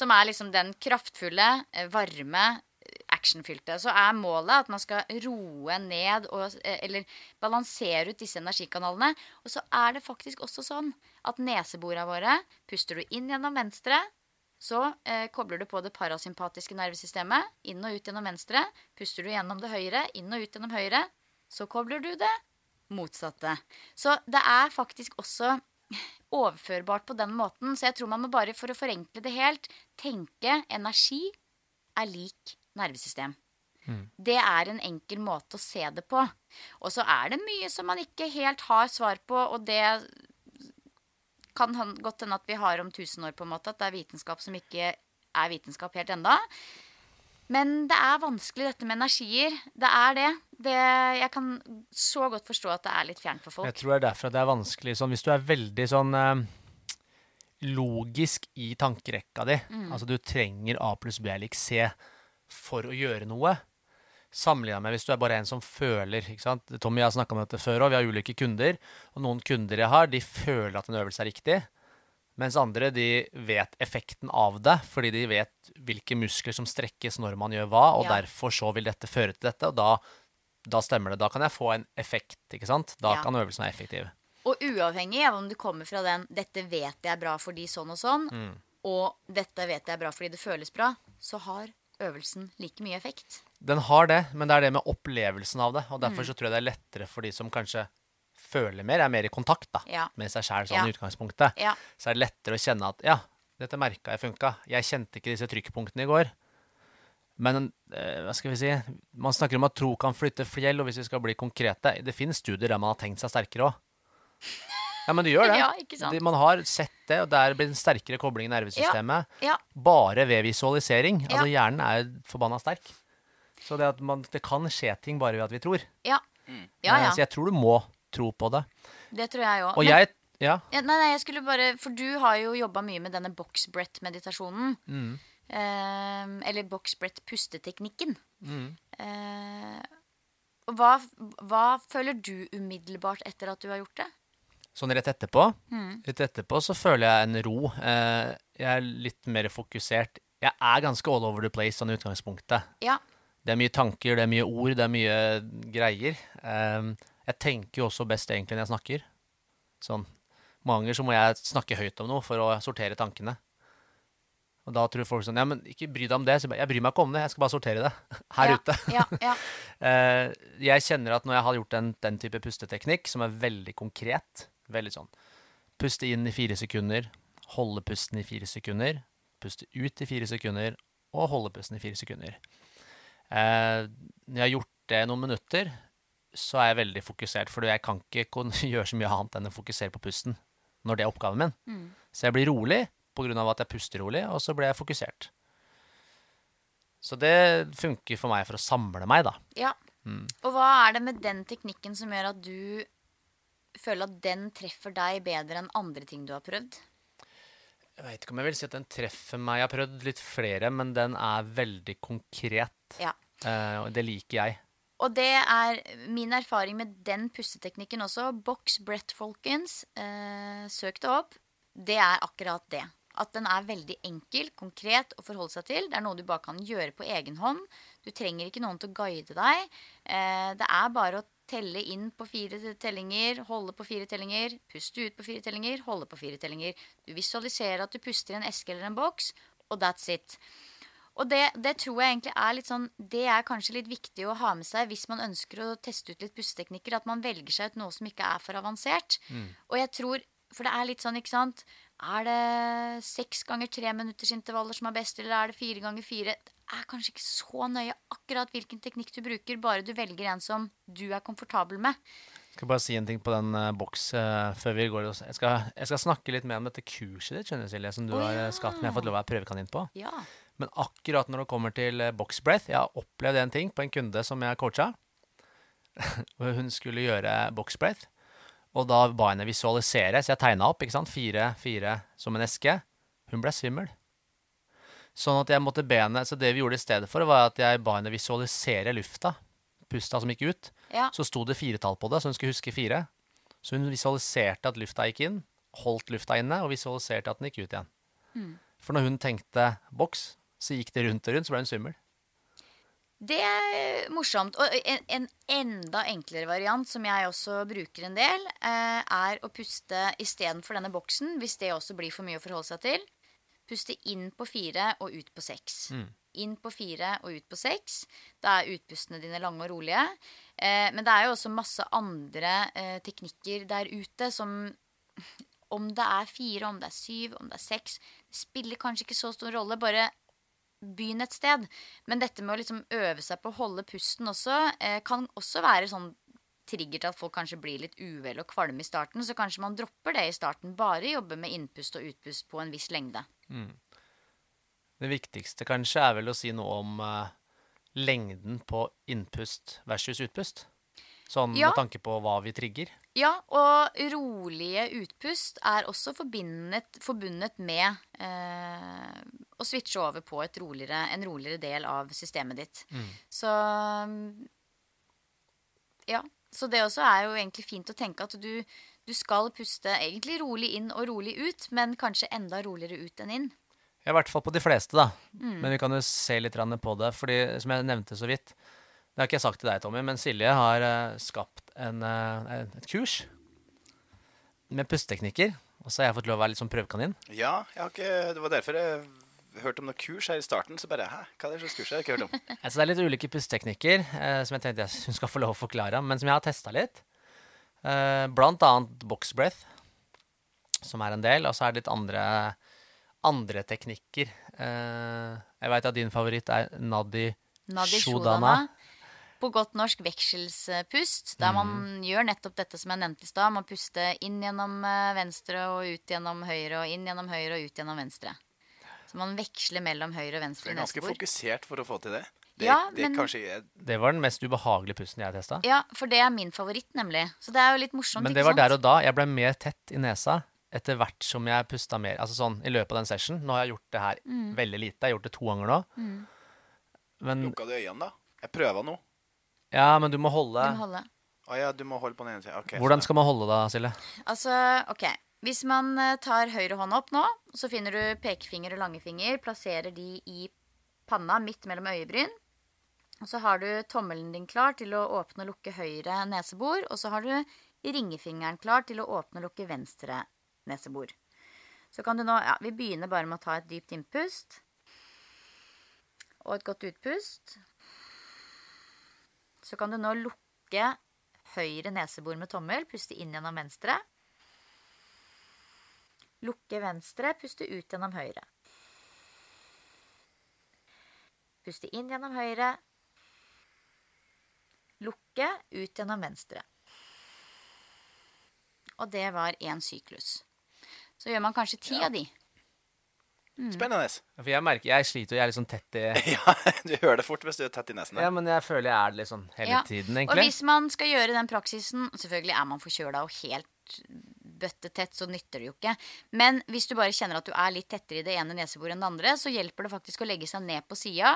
Speaker 3: Som er liksom den kraftfulle, eh, varme, eh, actionfylte. Så er målet at man skal roe ned og, eh, eller balansere ut disse energikanalene. Og så er det faktisk også sånn at neseborene våre puster du inn gjennom venstre. Så eh, kobler du på det parasympatiske nervesystemet. Inn og ut gjennom venstre. Puster du gjennom det høyre. Inn og ut gjennom høyre. Så kobler du det motsatte. Så det er faktisk også overførbart på den måten. Så jeg tror man må bare, for å forenkle det helt, tenke energi er lik nervesystem. Det er en enkel måte å se det på. Og så er det mye som man ikke helt har svar på, og det kan han- godt hende at vi har om 1000 år, på en måte. At det er vitenskap som ikke er vitenskap helt enda. Men det er vanskelig, dette med energier. Det er det. det. Jeg kan så godt forstå at det er litt fjernt for folk.
Speaker 1: Jeg tror det er derfor at det er vanskelig sånn Hvis du er veldig sånn eh, logisk i tankerekka di,
Speaker 3: Mm.
Speaker 1: altså du trenger A pluss B lik C for å gjøre noe, sammenligna med hvis du er bare en som føler. ikke sant? Tommy og jeg har snakka om dette før òg, vi har ulike kunder. Og noen kunder jeg har, de føler at en øvelse er riktig. Mens andre de vet effekten av det, fordi de vet hvilke muskler som strekkes når man gjør hva, og
Speaker 3: Ja.
Speaker 1: derfor så vil dette føre til dette. Og da, da stemmer det. Da kan jeg få en effekt, ikke sant? Da
Speaker 3: Ja.
Speaker 1: kan øvelsen være effektiv.
Speaker 3: Og uavhengig av om du kommer fra den 'dette vet jeg er bra fordi sånn og sånn',
Speaker 1: Mm.
Speaker 3: og 'dette vet jeg er bra fordi det føles bra', så har øvelsen like mye effekt.
Speaker 1: Den har det, men det er det med opplevelsen av det. Og
Speaker 3: Mm.
Speaker 1: derfor så tror jeg det er lettere for de som kanskje føler mer, er mer i kontakt da,
Speaker 3: Ja.
Speaker 1: med seg sjæl sånn
Speaker 3: Ja.
Speaker 1: i utgangspunktet.
Speaker 3: Ja.
Speaker 1: Så er det lettere å kjenne at ja, dette merka jeg funka. Jeg kjente ikke disse trykkpunktene i går. Men eh, hva skal vi si Man snakker om at tro kan flytte fjell, og hvis vi skal bli konkrete Det finnes studier der man har tenkt seg sterkere òg. Ja, men det gjør det.
Speaker 3: Ja, ikke sant?
Speaker 1: Man har sett det, og det blir blitt en sterkere kobling i nervesystemet.
Speaker 3: Ja.
Speaker 1: Bare ved visualisering.
Speaker 3: Ja.
Speaker 1: Altså hjernen er forbanna sterk. Så det, at man, det kan skje ting bare ved at vi tror.
Speaker 3: Ja. Ja,
Speaker 1: Eh,
Speaker 3: ja.
Speaker 1: Så jeg tror du må tro på det.
Speaker 3: Det tror jeg òg.
Speaker 1: Og jeg Ja.
Speaker 3: Ja, nei, nei, jeg skulle bare For du har jo jobba mye med denne box breath-meditasjonen.
Speaker 1: Mm.
Speaker 3: Eh, eller box breath-pusteteknikken.
Speaker 1: Mm.
Speaker 3: Eh, hva, hva føler du umiddelbart etter at du har gjort det?
Speaker 1: Sånn rett etterpå
Speaker 3: Mm.
Speaker 1: Rett etterpå så føler jeg en ro. Eh, jeg er litt mer fokusert. Jeg er ganske all over the place sånn i utgangspunktet.
Speaker 3: Ja.
Speaker 1: Det er mye tanker, det er mye ord, det er mye greier. Eh, jeg tenker jo også best egentlig når jeg snakker. Sånn. Mange ganger så må jeg snakke høyt om noe for å sortere tankene. Og da tror folk sånn Ja, men ikke bry deg om det. Så jeg, bare, jeg bryr meg ikke om det, jeg skal bare sortere det her
Speaker 3: ja,
Speaker 1: ute.
Speaker 3: Ja, ja.
Speaker 1: Eh, jeg kjenner at når jeg har gjort den, den type pusteteknikk, som er veldig konkret Veldig sånn Puste inn i fire sekunder, holde pusten i fire sekunder, puste ut i fire sekunder, og holde pusten i fire sekunder. Eh, når jeg har gjort det noen minutter, så er jeg veldig fokusert, for jeg kan ikke gjøre så mye annet enn å fokusere på pusten når det er oppgaven min.
Speaker 3: Mm.
Speaker 1: Så jeg blir rolig av at jeg puster rolig, og så blir jeg fokusert. Så det funker for meg for å samle meg, da.
Speaker 3: ja.
Speaker 1: Mm.
Speaker 3: Og hva er det med den teknikken som gjør at du føler at den treffer deg bedre enn andre ting du har prøvd?
Speaker 1: Jeg veit ikke om jeg vil si at den treffer meg. Jeg har prøvd litt flere, men den er veldig konkret.
Speaker 3: Ja.
Speaker 1: Uh, og det liker jeg.
Speaker 3: Og det er min erfaring med den pusteteknikken også. Box breath, folkens. Eh, søk det opp. Det er akkurat det. At den er veldig enkel, konkret å forholde seg til. Det er noe du bare kan gjøre på egen hånd. Du trenger ikke noen til å guide deg. Eh, det er bare å telle inn på fire tellinger, holde på fire tellinger, puste ut på fire tellinger, holde på fire tellinger. Du visualiserer at du puster i en eske eller en boks, og that's it. Og det, det tror jeg egentlig er litt sånn Det er kanskje litt viktig å ha med seg hvis man ønsker å teste ut litt pusteteknikker. At man velger seg ut noe som ikke er for avansert. Og jeg tror For det er litt sånn, ikke sant Er det seks ganger tre minutters intervaller som er best, eller er det fire ganger fire? Det er kanskje ikke så nøye akkurat hvilken teknikk du bruker, bare du velger en som du er komfortabel med.
Speaker 1: Jeg skal bare si en ting på den uh, boks uh, før vi går. Jeg skal, jeg skal snakke litt mer om dette kurset ditt, skjønner du, Silje, som du
Speaker 3: oh,
Speaker 1: har
Speaker 3: ja.
Speaker 1: har skapt, men jeg har fått lov å være prøvekanin på.
Speaker 3: Ja.
Speaker 1: Men akkurat når det kommer til eh, box breath Jeg har opplevd en ting på en kunde som jeg coacha. hun skulle gjøre box breath. Og da ba henne visualisere, så jeg tegna opp. ikke sant? Fire, fire som en eske. Hun ble svimmel. Sånn at jeg måtte be henne Så det vi gjorde i stedet for, var at jeg ba henne visualisere lufta. Pusta som gikk ut.
Speaker 3: ja.
Speaker 1: Så sto det firetall på det, så hun skulle huske fire. Så hun visualiserte at lufta gikk inn, holdt lufta inne, og visualiserte at den gikk ut igjen. For når hun tenkte boks, så gikk det rundt og rundt, så ble hun svimmel.
Speaker 3: Det er morsomt. Og en, en enda enklere variant som jeg også bruker en del, eh, er å puste istedenfor denne boksen, hvis det også blir for mye å forholde seg til. Puste inn på fire og ut på seks. Inn på fire og ut på seks. Da er utpustene dine lange og rolige. Eh, men det er jo også masse andre eh, teknikker der ute som Om det er fire, om det er syv, om det er seks, spiller kanskje ikke så stor rolle. Bare begynn et sted. Men dette med å liksom øve seg på å holde pusten også, eh, kan også være sånn trigger til at folk kanskje blir litt uvel og kvalme i starten. Så kanskje man dropper det i starten. Bare jobbe med innpust og utpust på en viss lengde.
Speaker 1: Det viktigste kanskje er vel å si noe om eh, lengden på innpust versus utpust. Sånn
Speaker 3: Ja.
Speaker 1: med tanke på hva vi trigger.
Speaker 3: Ja, og rolige utpust er også forbundet, med eh, å switche over på et roligere, en roligere del av systemet ditt. Så ja. Så det også er jo egentlig fint å tenke at du, du skal puste egentlig rolig inn og rolig ut, men kanskje enda roligere ut enn inn.
Speaker 1: Ja, I hvert fall på de fleste, da.
Speaker 3: Mm.
Speaker 1: Men vi kan jo se litt på det. fordi som jeg nevnte så vidt Det har ikke jeg sagt til deg, Tommy, men Silje har eh, skapt en, eh, et kurs med pusteteknikker. Og så har jeg fått lov å være litt sånn prøvekanin.
Speaker 2: Ja, jeg har ikke, det var derfor jeg hørte om noe kurs her i starten. Så bare Hæ, hva er det slags kurs? Jeg har ikke hørt om.
Speaker 1: Altså, det er litt ulike pusteteknikker eh, som jeg tenkte jeg hun skal få lov å forklare, men som jeg har testa litt. Eh, blant annet box breath, som er en del, og så er det litt andre, andre teknikker. Eh, jeg veit at din favoritt er Nadi,
Speaker 3: Nadi
Speaker 1: Shodana.
Speaker 3: På godt norsk vekselspust, der man
Speaker 1: mm.
Speaker 3: gjør nettopp dette som jeg nevnte i stad. Man puster inn gjennom eh, venstre og ut gjennom høyre, og inn gjennom høyre og ut gjennom venstre. Så man veksler mellom høyre og venstre.
Speaker 2: Så det er ganske fokusert for å få til det. Det,
Speaker 3: Ja,
Speaker 2: det
Speaker 3: men-
Speaker 2: kanskje
Speaker 1: Det var den mest ubehagelige pusten jeg har testa.
Speaker 3: Ja, for det er min favoritt, nemlig. Så det er jo litt morsomt.
Speaker 1: Men
Speaker 3: ikke
Speaker 1: det var
Speaker 3: sant?
Speaker 1: der og da. Jeg ble mer tett i nesa etter hvert som jeg pusta mer. Altså sånn i løpet av den session. Nå har jeg gjort det her
Speaker 3: Mm.
Speaker 1: veldig lite. Jeg har gjort det to ganger nå. Men
Speaker 2: Lukka du øynene, da? Jeg prøva nå.
Speaker 1: Ja, men du må holde
Speaker 3: Du må holde.
Speaker 2: Å ja, du må holde på den ene sida.
Speaker 1: Hvordan skal man holde da, Silje?
Speaker 3: Altså, ok. Hvis man eh, tar høyre hånd opp nå, så finner du pekefinger og langefinger. Plasserer de i panna midt mellom øyebryn. Og så har du tommelen din klar til å åpne og lukke høyre nesebor. Og så har du ringefingeren klar til å åpne og lukke venstre nesebor. Så kan du nå Ja, vi begynner bare med å ta et dypt innpust. Og et godt utpust. Så kan du nå lukke høyre nesebor med tommel. Puste inn gjennom venstre. Lukke venstre, puste ut gjennom høyre. Puste inn gjennom høyre. Lukke ut gjennom venstre. Og det var én syklus. Så gjør man kanskje ti av de.
Speaker 2: Spennende.
Speaker 1: For jeg merker, jeg sliter jo, jeg er litt sånn tett i
Speaker 2: Ja, du hører det fort hvis du er tett i nesen.
Speaker 1: Ja, men jeg føler jeg er det litt sånn hele
Speaker 3: Ja,
Speaker 1: tiden,
Speaker 3: Og
Speaker 1: egentlig.
Speaker 3: hvis man skal gjøre den praksisen Selvfølgelig er man forkjøla og helt bøttetett, så nytter det jo ikke. Men hvis du bare kjenner at du er litt tettere i det ene neseboret enn det andre, så hjelper det faktisk å legge seg ned på sida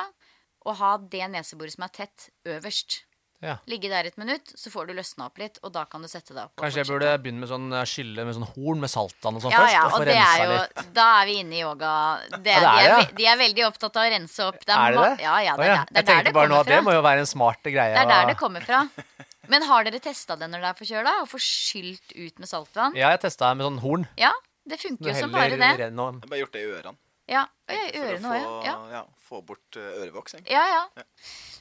Speaker 3: og ha det neseboret som er tett, øverst.
Speaker 1: Ja.
Speaker 3: Ligge der et minutt, så får du løsna opp litt, og da kan du sette deg opp.
Speaker 1: Kanskje jeg burde begynne med sånn eh, skylle med sånn horn med saltvann og sånn
Speaker 3: ja,
Speaker 1: først?
Speaker 3: ja,
Speaker 1: og
Speaker 3: og det er jo
Speaker 1: litt.
Speaker 3: Da er vi inne i yoga. Det,
Speaker 1: Ja, det er
Speaker 3: de, er,
Speaker 1: det,
Speaker 3: de er veldig opptatt av å rense opp.
Speaker 1: Er det det?
Speaker 3: Ja, ja, det er, det
Speaker 1: Jeg
Speaker 3: er
Speaker 1: tenkte
Speaker 3: det
Speaker 1: bare nå at det må jo være en smart greie.
Speaker 3: Det er der det kommer fra. Men har dere testa det når dere er forkjøla? Og får skylt ut med saltvann?
Speaker 1: Ja, jeg testa med sånn horn.
Speaker 3: Ja, det funker jo som bare det.
Speaker 2: Jeg har bare gjort det i ørene.
Speaker 3: Ja, og i ørene òg, ja.
Speaker 2: ja, få bort uh, ørevoks. egentlig.
Speaker 3: Ja, ja.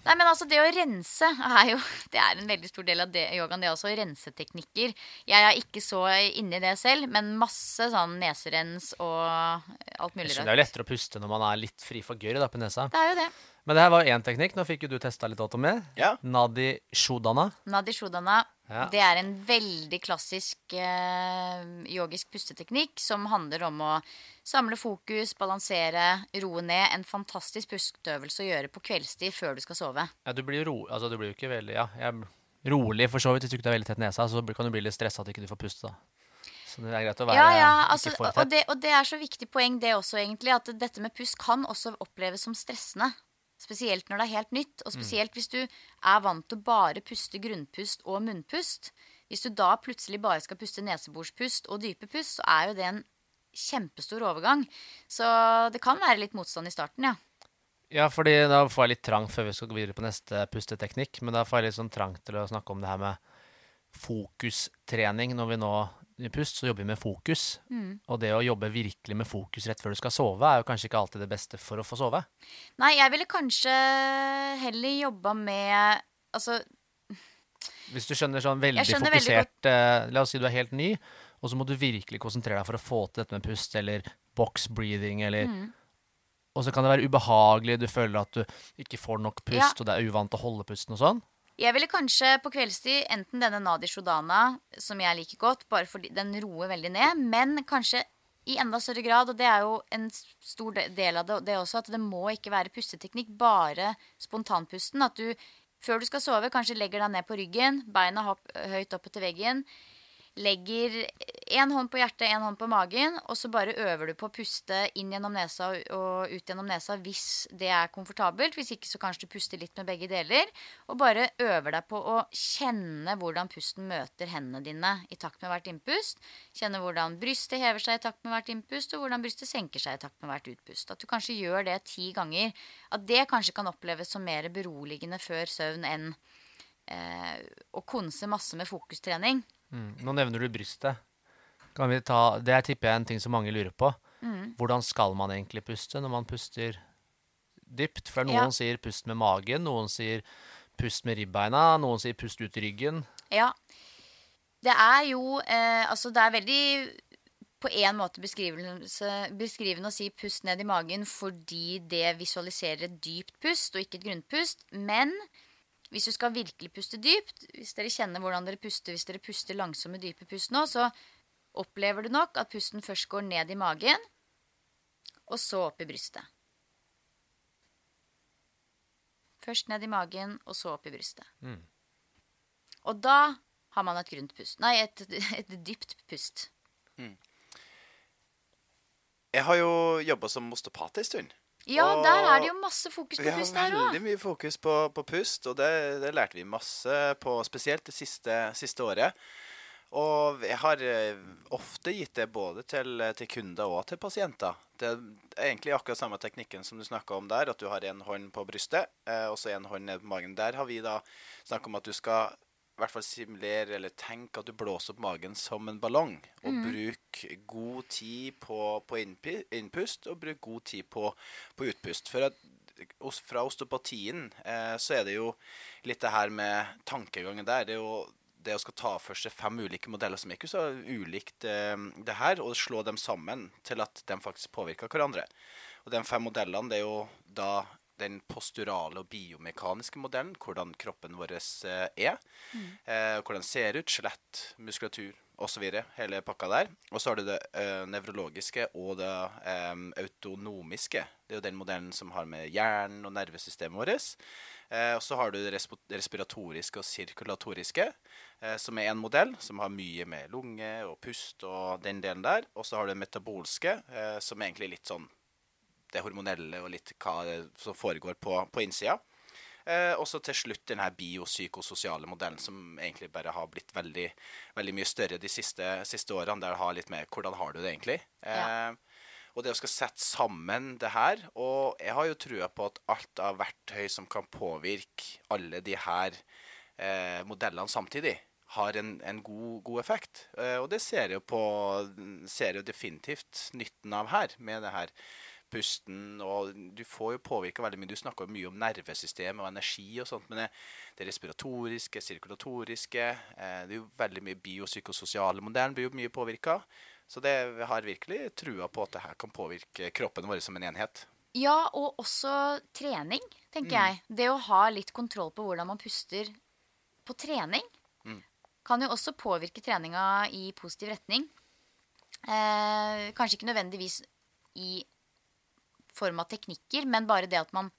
Speaker 3: Nei, men altså, det å rense er jo Det er en veldig stor del av det, yogaen, det er også. Renseteknikker. Jeg er ikke så inne i det selv, men masse sånn neserens og alt mulig.
Speaker 1: rødt. Det er jo lettere å puste når man er litt fri for gørr på nesa.
Speaker 3: Det er jo det.
Speaker 1: Men det her var én teknikk. Nå fikk jo du testa litt, Tommy.
Speaker 2: Ja.
Speaker 1: Nadi Shodana.
Speaker 3: Nadi Shodana.
Speaker 1: Ja.
Speaker 3: Det er en veldig klassisk eh, yogisk pusteteknikk som handler om å samle fokus, balansere, roe ned. En fantastisk pusteøvelse å gjøre på kveldstid før du skal sove.
Speaker 1: Ja, du blir jo ro... Altså, du blir jo ikke veldig Ja, jeg rolig for så vidt. Hvis du ikke har veldig tett nesa, så kan du bli litt stressa at ikke du får puste, da. Så det er greit å være
Speaker 3: Ja, ja, altså,
Speaker 1: ikke
Speaker 3: og, det, og det er så viktig poeng, det også, egentlig. At dette med pust kan også oppleves som stressende. Spesielt når det er helt nytt, og spesielt hvis du er vant til å bare puste grunnpust og munnpust. Hvis du da plutselig bare skal puste neseborspust og dype pust, så er jo det en kjempestor overgang. Så det kan være litt motstand i starten, ja.
Speaker 1: Ja, fordi da får jeg litt trang før vi skal gå videre på neste pusteteknikk. Men da får jeg litt sånn trang til å snakke om det her med fokustrening. Når vi nå pust, så jobber vi med fokus.
Speaker 3: Mm.
Speaker 1: Og det å jobbe virkelig med fokus rett før du skal sove, er jo kanskje ikke alltid det beste for å få sove.
Speaker 3: Nei, jeg ville kanskje heller jobba med Altså,
Speaker 1: Hvis du skjønner sånn veldig
Speaker 3: skjønner veldig
Speaker 1: fokusert eh, La oss si du er helt ny, og så må du virkelig konsentrere deg for å få til dette med pust, eller box breathing, eller
Speaker 3: Mm.
Speaker 1: Og så kan det være ubehagelig, du føler at du ikke får nok pust,
Speaker 3: Ja.
Speaker 1: og det er uvant å holde pusten og sånn.
Speaker 3: Jeg ville kanskje på kveldstid enten denne Nadi Shodana, som jeg liker godt, bare fordi den roer veldig ned, men kanskje i enda større grad, og det er jo en stor del av det, det også, at det må ikke være pusteteknikk, bare spontanpusten. At du før du skal sove, kanskje legger deg ned på ryggen, beina høyt opp etter veggen. Legger én hånd på hjertet, én hånd på magen, og så bare øver du på å puste inn gjennom nesa og- ut gjennom nesa hvis det er komfortabelt. Hvis ikke så kanskje du puster litt med begge deler. Og bare øver deg på å kjenne hvordan pusten møter hendene dine i takt med hvert innpust. Kjenne hvordan brystet hever seg i takt med hvert innpust, og hvordan brystet senker seg i takt med hvert utpust. At du kanskje gjør det ti ganger. At det kanskje kan oppleves som mer beroligende før søvn enn eh, å konse masse med fokustrening.
Speaker 1: Mm. Nå nevner du brystet. Kan vi ta, det er tipper jeg en ting som mange lurer på.
Speaker 3: Mm.
Speaker 1: Hvordan skal man egentlig puste når man puster dypt? For noen
Speaker 3: Ja.
Speaker 1: sier pust med magen, noen sier pust med ribbeina, noen sier pust ut i ryggen.
Speaker 3: Ja. Det er jo eh, Altså, det er veldig på en måte beskrivende å si pust ned i magen fordi det visualiserer et dypt pust og ikke et grunnpust. Men hvis du skal virkelig puste dypt, hvis dere kjenner hvordan dere puster, hvis dere puster langsomme, dype pust nå, så opplever du nok at pusten først går ned i magen, og så opp i brystet. Først ned i magen, og så opp i brystet.
Speaker 1: Mm.
Speaker 3: Og da har man et grunt pust. Nei, et, et dypt pust.
Speaker 2: Jeg har jo jobba som osteopat en stund.
Speaker 3: Ja,
Speaker 2: Og-
Speaker 3: der er det jo masse fokus på
Speaker 2: ja,
Speaker 3: pust der òg.
Speaker 2: veldig mye fokus på, på pust, og det, det lærte vi masse på, spesielt det siste, siste året. Og jeg har eh, ofte gitt det både til, til kunder og til pasienter. Det er egentlig akkurat samme teknikken som du snakka om der, at du har en hånd på brystet eh, og så en hånd ned på magen. Der har vi da snakket om at du skal hvert fall simulere eller tenke at du blåser opp magen som en ballong. Og bruk god tid på, på innpust, og bruk god tid på, på utpust. For at fra osteopatien eh, så er det jo litt det her med tankegangen der. Det er jo det å skal ta for seg fem ulike modeller som ikke er så ulikt eh, det her, og slå dem sammen til at de faktisk påvirker hverandre. Og de fem modellene det er jo da den posturale og biomekaniske modellen, hvordan kroppen vår er, er. Eh, hvordan den ser ut, skjelett, muskulatur osv. Hele pakka der. Og så har du det eh, nevrologiske og det eh, autonomiske. Det er jo den modellen som har med hjernen og nervesystemet vårt. Eh, og så har du det respiratoriske og sirkulatoriske, eh, som er en modell som har mye med lunge og pust og den delen der. Og så har du det metabolske, eh, som er egentlig litt sånn det hormonelle og litt hva som foregår på, på innsida. Eh, og så til slutt den her biopsykososiale modellen, som egentlig bare har blitt veldig, veldig mye større de siste, siste årene. Der det har litt med hvordan har du det egentlig. Eh, og det å skal sette sammen det her Og jeg har jo trua på at alt av verktøy som kan påvirke alle de her eh, modellene samtidig, har en, en god, god effekt. Eh, og det ser jeg jo på Ser jeg jo definitivt nytten av her, med det her pusten, og du får jo påvirka veldig mye. Du snakker mye om nervesystem og energi og sånt, men det, det respiratoriske, sirkulatoriske eh, Det er jo veldig mye biopsykososiale modellen blir jo mye påvirka. Så det har virkelig trua på at det her kan påvirke kroppen vår som en enhet.
Speaker 3: Ja, og også trening, tenker
Speaker 2: Mm.
Speaker 3: jeg. Det å ha litt kontroll på hvordan man puster på trening.
Speaker 2: Mm.
Speaker 3: kan jo også påvirke treninga i positiv retning. Eh, kanskje ikke nødvendigvis i form av teknikker, men bare det at man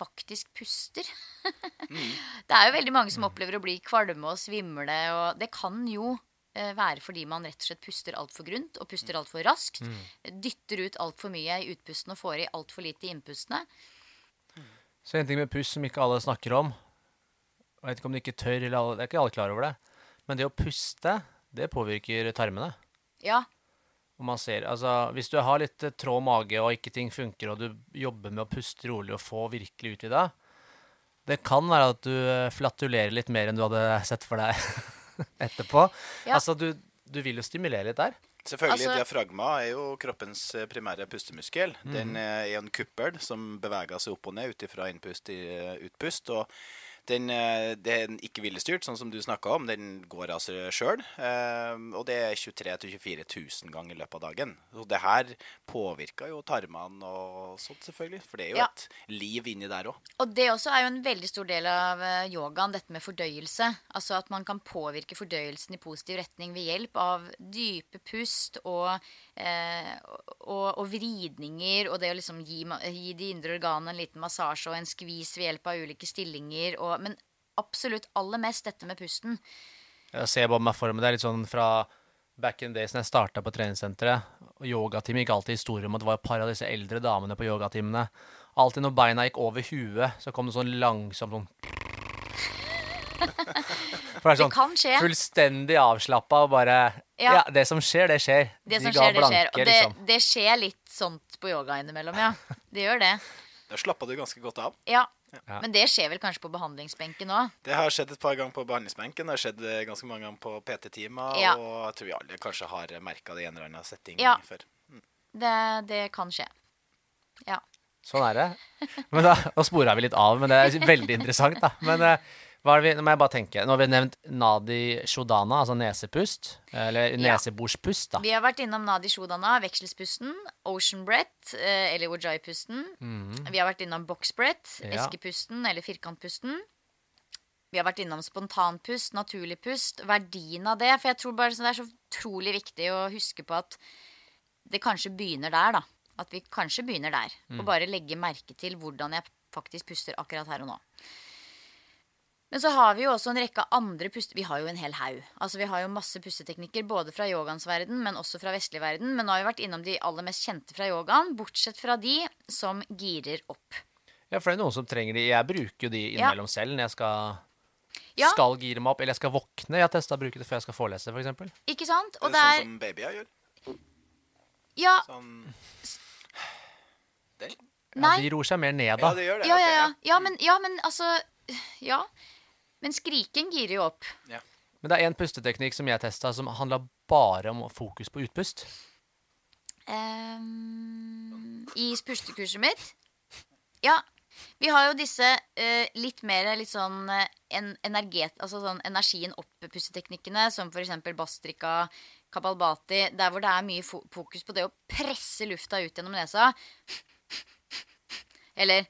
Speaker 3: faktisk puster. Det er jo veldig mange som opplever å bli kvalme og svimle, og det kan jo eh, være fordi man rett og slett puster altfor grunt og puster altfor raskt. Dytter ut altfor mye i utpustene og får i altfor lite i innpustene.
Speaker 1: Så en ting med pust som ikke alle snakker om Jeg vet ikke om de ikke tør, eller alle, det er ikke alle klar over det. Men det å puste, det påvirker tarmene.
Speaker 3: Ja,
Speaker 1: Og man ser, altså, Hvis du har litt tråd trå mage og ikke ting funker, og du jobber med å puste rolig og få virkelig ut i deg, Det kan være at du eh, flatulerer litt mer enn du hadde sett for deg etterpå.
Speaker 3: Ja.
Speaker 1: Altså, du, du vil jo stimulere litt der.
Speaker 2: Selvfølgelig,
Speaker 3: Altså-
Speaker 2: diafragma er jo kroppens eh, primære pustemuskel. Den eh, er en kuppel som beveger seg opp og ned ut ifra innpust til eh, utpust. og den, den det er ikke villestyrt, sånn som du snakka om. Den går av seg sjøl. Og det er 23 000-24 000 ganger i løpet av dagen. Og det her påvirker jo tarmene og sånt, selvfølgelig. For det er jo
Speaker 3: Ja.
Speaker 2: et liv inni der òg.
Speaker 3: Og det også er jo en veldig stor del av eh, yogaen, dette med fordøyelse. Altså at man kan påvirke fordøyelsen i positiv retning ved hjelp av dype pust og, eh, og, og vridninger, og det å liksom gi, gi de indre organene en liten massasje og en skvis ved hjelp av ulike stillinger. Og, men absolutt aller mest dette med pusten.
Speaker 1: Jeg ser bare meg for meg det er litt sånn fra back in the days når jeg starta på treningssenteret. og Yogatimen gikk alltid historie om at det var et par av disse eldre damene på yogatimene. Alltid når beina gikk over huet, så kom det sånn langsomt sånn For det er
Speaker 3: Det
Speaker 1: sånn
Speaker 3: kan skje.
Speaker 1: fullstendig avslappa og bare ja.
Speaker 3: Ja.
Speaker 1: det som skjer, det skjer.
Speaker 3: Det
Speaker 1: De
Speaker 3: som
Speaker 1: ga
Speaker 3: skjer, det skjer. Og det,
Speaker 1: liksom.
Speaker 3: det skjer litt sånt på yoga innimellom, ja. Det gjør det.
Speaker 2: Da slappa du ganske godt av.
Speaker 3: Ja.
Speaker 1: Ja.
Speaker 3: Men det skjer vel kanskje på behandlingsbenken òg?
Speaker 2: Det har skjedd et par ganger på behandlingsbenken. Det har skjedd eh, ganske mange ganger på PT-timer.
Speaker 3: Ja.
Speaker 2: Og jeg tror vi alle kanskje har merka det i en eller annen setting
Speaker 3: Ja.
Speaker 2: før.
Speaker 3: Det, det kan skje. Ja.
Speaker 1: Sånn er det. Men da, Nå spora vi litt av, men det er veldig interessant, da. Men vi, nå må jeg bare tenke. Nå har vi nevnt Nadi Shodana, altså nesepust. Eller neseborspust, da.
Speaker 3: Vi har vært innom Nadi Shodana, vekselspusten, ocean breath, eh, eller Ojai-pusten. Vi har vært innom box breath,
Speaker 1: Ja.
Speaker 3: eskepusten eller firkantpusten. Vi har vært innom spontanpust, naturlig pust, verdien av det. For jeg tror bare det er så utrolig viktig å huske på at det kanskje begynner der, da. At vi kanskje begynner der. Og bare legge merke til hvordan jeg faktisk puster akkurat her og nå. Men så har vi jo også en rekke andre puste... Vi har jo en hel haug. Altså Vi har jo masse pusteteknikker både fra yogaens verden, men også fra vestlig verden. Men nå har vi vært innom de aller mest kjente fra yogaen, bortsett fra de som girer opp.
Speaker 1: Ja, for det er noen som trenger de. Jeg bruker jo de innimellom selv når jeg skal,
Speaker 3: Ja.
Speaker 1: skal gire meg opp, eller jeg skal våkne. Jeg har testa å bruke det før jeg skal forelese, f.eks.
Speaker 3: Ikke sant?
Speaker 2: Det er sånn som babyer gjør.
Speaker 3: Ja,
Speaker 2: Sånn Den?
Speaker 1: Ja,
Speaker 3: nei.
Speaker 1: de roer seg mer ned, da.
Speaker 2: Ja,
Speaker 1: de
Speaker 2: det gjør det.
Speaker 3: Ja,
Speaker 2: okay,
Speaker 3: ja, ja. Ja, men, ja, men altså Ja. Men skriking girer jo opp.
Speaker 1: Men det er én pusteteknikk som jeg testa, som handla bare om fokus på utpust.
Speaker 3: Um, I pustekurset mitt Ja. Vi har jo disse uh, litt mer litt sånn eh, en, energet, altså sånn energien opp-pusteteknikkene, som f.eks. bastrika, kabalbati, der hvor det er mye fokus på det å presse lufta ut gjennom nesa. Eller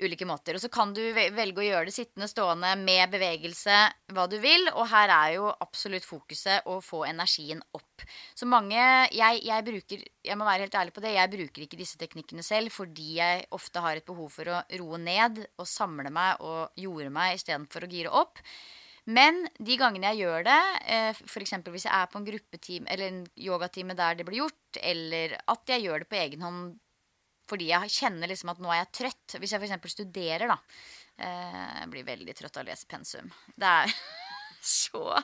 Speaker 3: ulike måter. Og så kan du velge å gjøre det sittende, stående, med bevegelse, hva du vil. Og her er jo absolutt fokuset å få energien opp. Så mange jeg, jeg bruker Jeg må være helt ærlig på det. Jeg bruker ikke disse teknikkene selv fordi jeg ofte har et behov for å roe ned og samle meg og jorde meg istedenfor å gire opp. Men de gangene jeg gjør det, eh, f.eks. hvis jeg er på en gruppetime eller en yogatime der det blir gjort, eller at jeg gjør det på egen hånd fordi jeg kjenner liksom at nå er jeg trøtt. Hvis jeg f.eks. studerer, da. Eh, blir veldig trøtt av å lese pensum. Det er så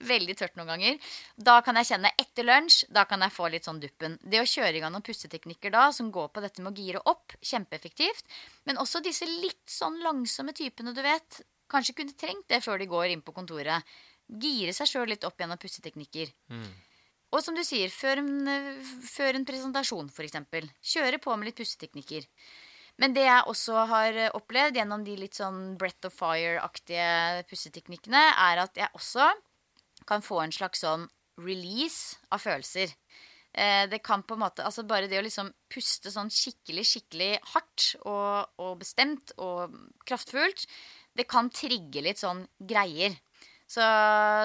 Speaker 3: veldig tørt noen ganger. Da kan jeg kjenne etter lunsj, da kan jeg få litt sånn duppen. Det å kjøre i gang noen pusteteknikker da, som går på dette med å gire opp, kjempeeffektivt. Men også disse litt sånn langsomme typene, du vet. Kanskje kunne trengt det før de går inn på kontoret. Gire seg sjøl litt opp gjennom pusteteknikker. Og som du sier, før en, før en presentasjon, f.eks. Kjøre på med litt pusteteknikker. Men det jeg også har opplevd gjennom de litt sånn breath of fire-aktige pusteteknikkene, er at jeg også kan få en slags sånn release av følelser. Eh, det kan på en måte, altså Bare det å liksom puste sånn skikkelig, skikkelig hardt og, og bestemt og kraftfullt, det kan trigge litt sånn greier. Så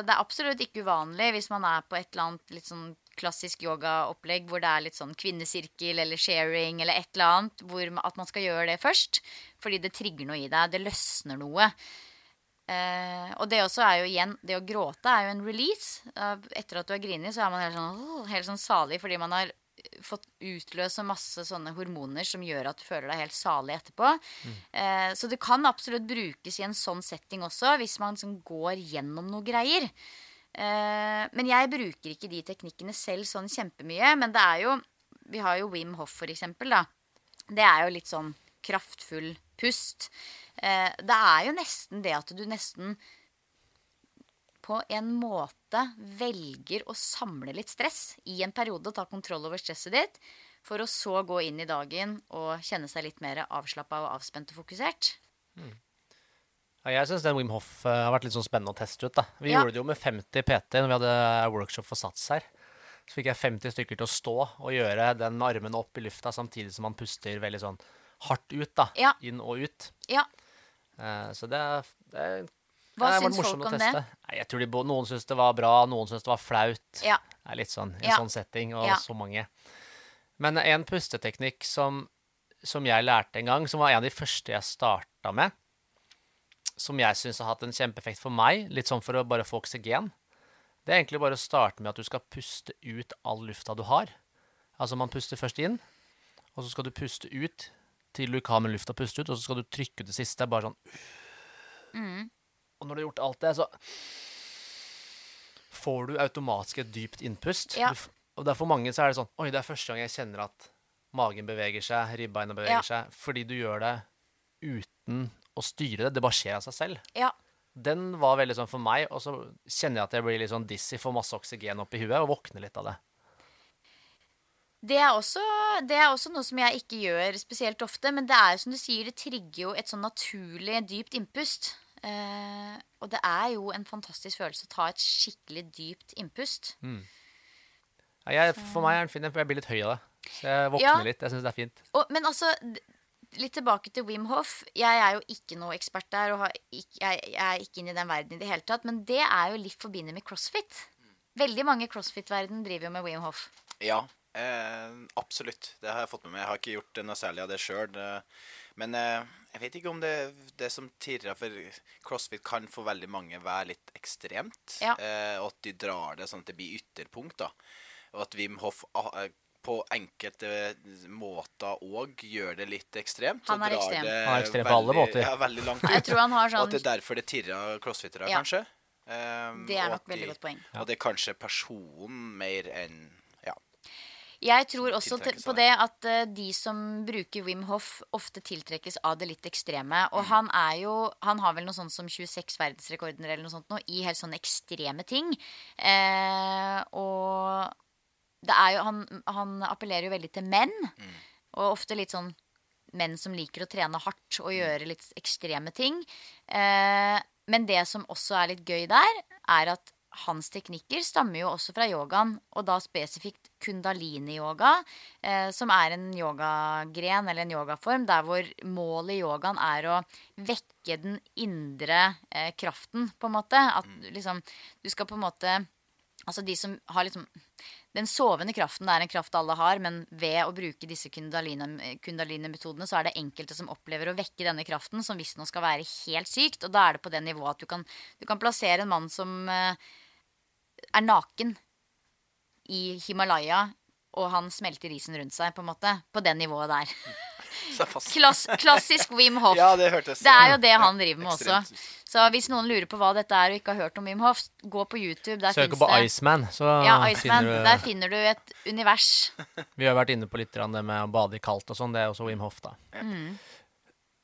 Speaker 3: det er absolutt ikke uvanlig hvis man er på et eller annet litt sånn klassisk yogaopplegg hvor det er litt sånn kvinnesirkel eller sharing eller et eller annet, hvor at man skal gjøre det først. Fordi det trigger noe i deg. Det løsner noe. Eh, og det også er jo igjen Det å gråte er jo en release. Etter at du har grinet, så er man helt sånn, helt sånn salig fordi man har fått utløse masse sånne hormoner som gjør at du føler deg helt salig etterpå. Eh, så det kan absolutt brukes i en sånn setting også, hvis man liksom går gjennom noe greier. Eh, men jeg bruker ikke de teknikkene selv sånn kjempemye. Men det er jo Vi har jo Wim Hof, for eksempel. Da. Det er jo litt sånn kraftfull pust. Eh, det er jo nesten det at du nesten på en måte velger å samle litt stress i en periode, og ta kontroll over stresset ditt, for å så gå inn i dagen og kjenne seg litt mer avslappa og avspent og fokusert.
Speaker 1: Ja, jeg syns den Wim Hof eh, har vært litt sånn spennende å teste ut. da. Vi
Speaker 3: Ja.
Speaker 1: gjorde det jo med 50 PT når vi hadde workshop for Sats her. Så fikk jeg 50 stykker til å stå og gjøre den med armene opp i lufta samtidig som man puster veldig sånn hardt ut. da.
Speaker 3: Ja.
Speaker 1: Inn og ut.
Speaker 3: Ja.
Speaker 1: Eh, så det, er, det
Speaker 3: Hva
Speaker 1: det
Speaker 3: syns folk om det?
Speaker 1: Nei, jeg tror de, Noen syns det var bra, noen syns det var flaut.
Speaker 3: Ja.
Speaker 1: Det er litt sånn i en
Speaker 3: Ja.
Speaker 1: sånn setting, og
Speaker 3: Ja.
Speaker 1: så mange. Men en pusteteknikk som, som jeg lærte en gang, som var en av de første jeg starta med, som jeg syns har hatt en kjempeeffekt for meg, litt sånn for å bare få oksygen, det er egentlig bare å starte med at du skal puste ut all lufta du har. Altså man puster først inn, og så skal du puste ut til du ikke har med luft å puste ut, og så skal du trykke ut det siste, bare sånn Og når du har gjort alt det, så får du automatisk et dypt innpust.
Speaker 3: Ja.
Speaker 1: Og det er for mange så er det sånn Oi, det er første gang jeg kjenner at magen beveger seg, ribbeina beveger
Speaker 3: Ja.
Speaker 1: seg. Fordi du gjør det uten å styre det. Det bare skjer av seg selv.
Speaker 3: Ja.
Speaker 1: Den var veldig sånn for meg, og så kjenner jeg at jeg blir litt sånn dizzy, får masse oksygen opp i huet og våkner litt av det.
Speaker 3: Det er, også, det er også noe som jeg ikke gjør spesielt ofte. Men det er som du sier, det trigger jo et sånn naturlig dypt innpust. Eh, og det er jo en fantastisk følelse å ta et skikkelig dypt innpust.
Speaker 1: Mm. jeg, for meg er den fin, for jeg blir litt høy av det. Så jeg våkner
Speaker 3: Ja.
Speaker 1: litt. Jeg syns det er fint.
Speaker 3: Og, men altså, litt tilbake til Wim Hof. Jeg er jo ikke noe ekspert der, og har ikke, jeg, jeg er ikke inne i den verden i det hele tatt. Men det er jo litt forbundet med crossfit. Veldig mange i crossfit-verden driver jo med Wim Hof.
Speaker 2: Ja, eh, absolutt. Det har jeg fått med meg. Jeg har ikke gjort noe særlig av det sjøl. Men eh, jeg vet ikke om det, det som tirrer for crossfit kan for veldig mange være litt ekstremt.
Speaker 3: Ja.
Speaker 2: Eh, og at de drar det sånn at det blir ytterpunkt. da. Og at Wim Hof ah, eh, på enkelte måter òg gjør det litt ekstremt.
Speaker 3: Han er
Speaker 2: drar
Speaker 3: ekstrem.
Speaker 2: det
Speaker 1: Han er ekstrem på alle måter.
Speaker 2: Ja, veldig langt ut.
Speaker 3: Jeg tror han har
Speaker 2: Og
Speaker 3: sånn
Speaker 2: at det er derfor det tirrer crossfittere,
Speaker 3: Ja.
Speaker 2: kanskje. Um,
Speaker 3: Det er nok
Speaker 2: de-
Speaker 3: veldig godt poeng.
Speaker 2: Og det er kanskje personen mer enn.
Speaker 3: Jeg tror også på det at eh, de som bruker Wim Hof, ofte tiltrekkes av det litt ekstreme. Og han er jo Han har vel noe sånt som 26 verdensrekorder eller noe sånt nå, i helt sånne ekstreme ting. Eh, og det er jo han, han appellerer jo veldig til menn. Og ofte litt sånn menn som liker å trene hardt og gjøre litt ekstreme ting. Eh, men det som også er litt gøy der, er at hans teknikker stammer jo også fra yogaen, og da spesifikt kundalini-yoga, eh, som er en yogagren eller en yogaform der hvor målet i yogaen er å vekke den indre eh, kraften, på en måte. At liksom du skal på en måte Altså de som har liksom Den sovende kraften det er en kraft alle har, men ved å bruke disse kundalini- kundalini-metodene, så er det enkelte som opplever å vekke denne kraften, som visstnok skal være helt sykt. Og da er det på det nivået at du kan, du kan plassere en mann som eh, er naken i Himalaya, og han smelter isen rundt seg, på en måte. På det nivået der. Klass, klassisk Wim Hof.
Speaker 2: Ja, det hørtes
Speaker 3: Det er jo det han driver med også. Så hvis noen lurer på hva dette er og ikke har hørt om Wim Hof, gå på YouTube. Der
Speaker 1: Søk på
Speaker 3: det
Speaker 1: Iceman, så
Speaker 3: Ja, Iceman.
Speaker 1: finner du
Speaker 3: Der finner du et univers.
Speaker 1: Vi har vært inne på litt det med å bade i kaldt og sånn. Det er også Wim Hof, da.
Speaker 3: Mm.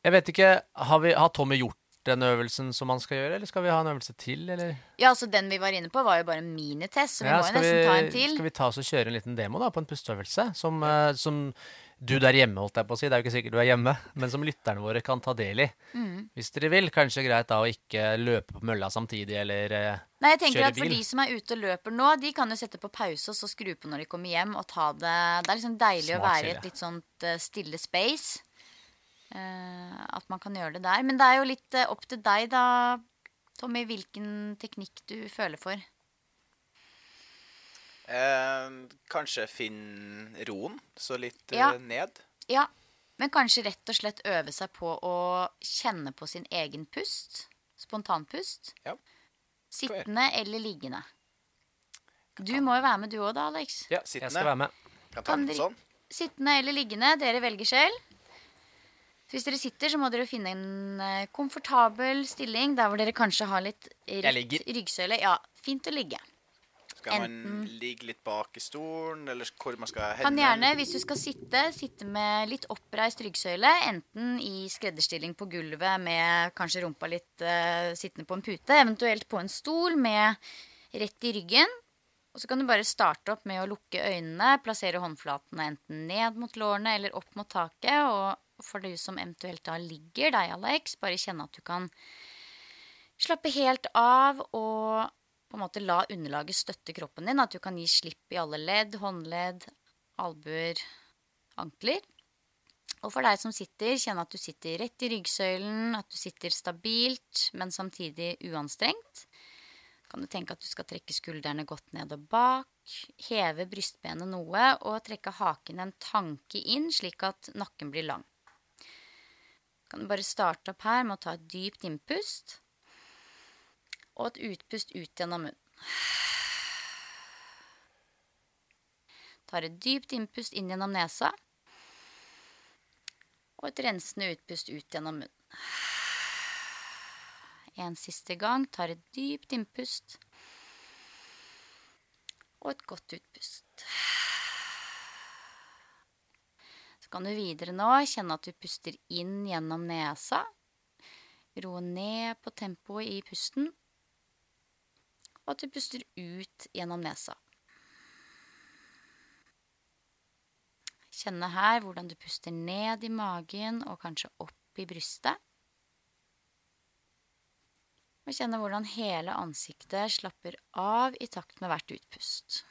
Speaker 1: Jeg vet ikke, har, vi, har Tommy gjort den øvelsen som man skal gjøre, eller skal vi ha en øvelse til, eller?
Speaker 3: Ja, altså Den vi var inne på, var jo bare en minitest, så vi
Speaker 1: Ja,
Speaker 3: må jo
Speaker 1: nesten
Speaker 3: nesten ta en til.
Speaker 1: skal vi ta oss og kjøre en liten demo da, på en pusteøvelse? Som, uh, som du der hjemme, holdt jeg på å si. Det er jo ikke sikkert du er hjemme, men som lytterne våre kan ta del i.
Speaker 3: Mm.
Speaker 1: Hvis dere vil. Kanskje greit da å ikke løpe på mølla samtidig, eller eh,
Speaker 3: Nei, jeg tenker at For de som er ute og løper nå, de kan jo sette på pause og så skru på når de kommer hjem. og ta Det Det er liksom deilig å være i et litt sånt eh, stille space. Eh, at man kan gjøre det der. Men det er jo litt eh, opp til deg, da, Tommy, hvilken teknikk du føler for.
Speaker 2: Eh, kanskje finne roen, så litt
Speaker 3: Ja.
Speaker 2: eh, ned.
Speaker 3: Ja, men kanskje rett og slett øve seg på å kjenne på sin egen pust. Spontanpust.
Speaker 2: Ja.
Speaker 3: Sittende eller liggende. Du må jo være med du òg da, Alex.
Speaker 2: Ja, sittende.
Speaker 1: Jeg skal være med.
Speaker 2: Kan ta
Speaker 3: Kan
Speaker 2: den
Speaker 3: dere-
Speaker 2: sånn.
Speaker 3: Sittende eller liggende, dere velger selv. Så hvis dere sitter, så må dere finne en eh, komfortabel stilling der hvor dere kanskje har litt rett ryggsøyle. Ja, fint å ligge.
Speaker 2: Skal man ligge litt bak i stolen, eller hvor man skal hende?
Speaker 3: Kan gjerne, hvis du skal sitte, sitte med litt oppreist ryggsøyle. Enten i skredderstilling på gulvet med kanskje rumpa litt uh, sittende på en pute. Eventuelt på en stol med rett i ryggen. Og så kan du bare starte opp med å lukke øynene, plassere håndflatene enten ned mot lårene eller opp mot taket. Og for du som eventuelt da ligger, deg Alex, bare kjenne at du kan slappe helt av og på en måte la underlaget støtte kroppen din. At du kan gi slipp i alle ledd, håndledd, albuer, ankler. Og for deg som sitter, kjenne at du sitter rett i ryggsøylen, at du sitter stabilt, men samtidig uanstrengt. Kan du tenke at du skal trekke skuldrene godt ned og bak, heve brystbenet noe og trekke haken en tanke inn, slik at nakken blir lang. Kan du bare starte opp her med å ta et dypt innpust og et utpust ut gjennom munnen. Tar et dypt innpust inn gjennom nesa. Og et rensende utpust ut gjennom munnen. En siste gang. Tar et dypt innpust. Og et godt utpust. Kan du videre nå kjenne at du puster inn gjennom nesa. Roe ned på tempoet i pusten og at du puster ut gjennom nesa. Kjenne her hvordan du puster ned i magen og kanskje opp i brystet. Og kjenne hvordan hele ansiktet slapper av i takt med hvert utpust.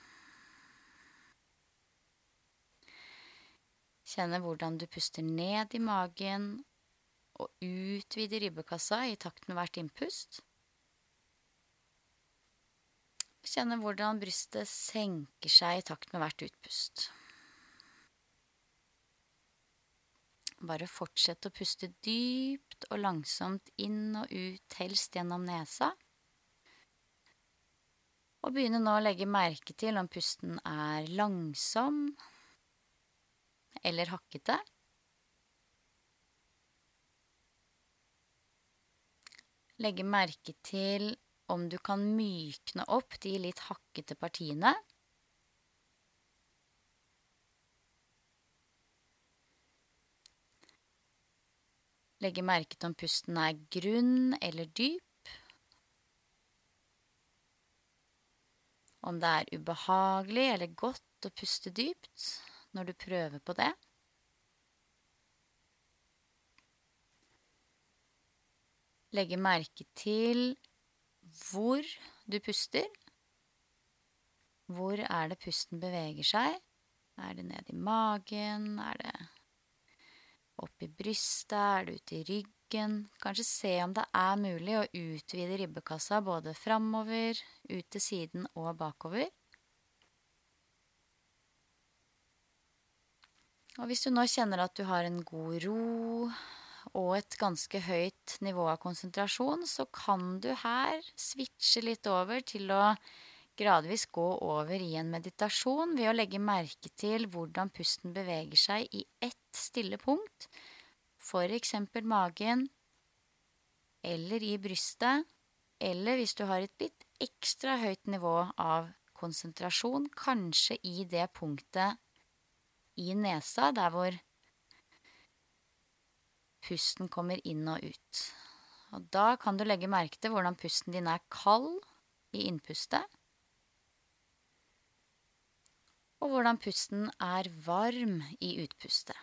Speaker 3: Kjenne hvordan du puster ned i magen og utvide ribbekassa i takt med hvert innpust. Kjenne hvordan brystet senker seg i takt med hvert utpust. Bare fortsett å puste dypt og langsomt inn og ut, helst gjennom nesa. Og begynne nå å legge merke til om pusten er langsom eller hakkete. Legge merke til om du kan mykne opp de litt hakkete partiene. Legge merke til om pusten er grunn eller dyp. Om det er ubehagelig eller godt å puste dypt når du prøver på det. Legge merke til hvor du puster. Hvor er det pusten beveger seg? Er det ned i magen? Er det opp i brystet? Er det ute i ryggen? Kanskje se om det er mulig å utvide ribbekassa både framover, ut til siden og bakover. Og hvis du nå kjenner at du har en god ro og et ganske høyt nivå av konsentrasjon, så kan du her switche litt over til å gradvis gå over i en meditasjon ved å legge merke til hvordan pusten beveger seg i ett stille punkt, eksempel magen, eller i brystet, eller hvis du har et litt ekstra høyt nivå av konsentrasjon, kanskje i det punktet i nesa, der hvor pusten kommer inn og ut. Og da kan du legge merke til hvordan pusten din er kald i innpustet, og hvordan pusten er varm i utpustet.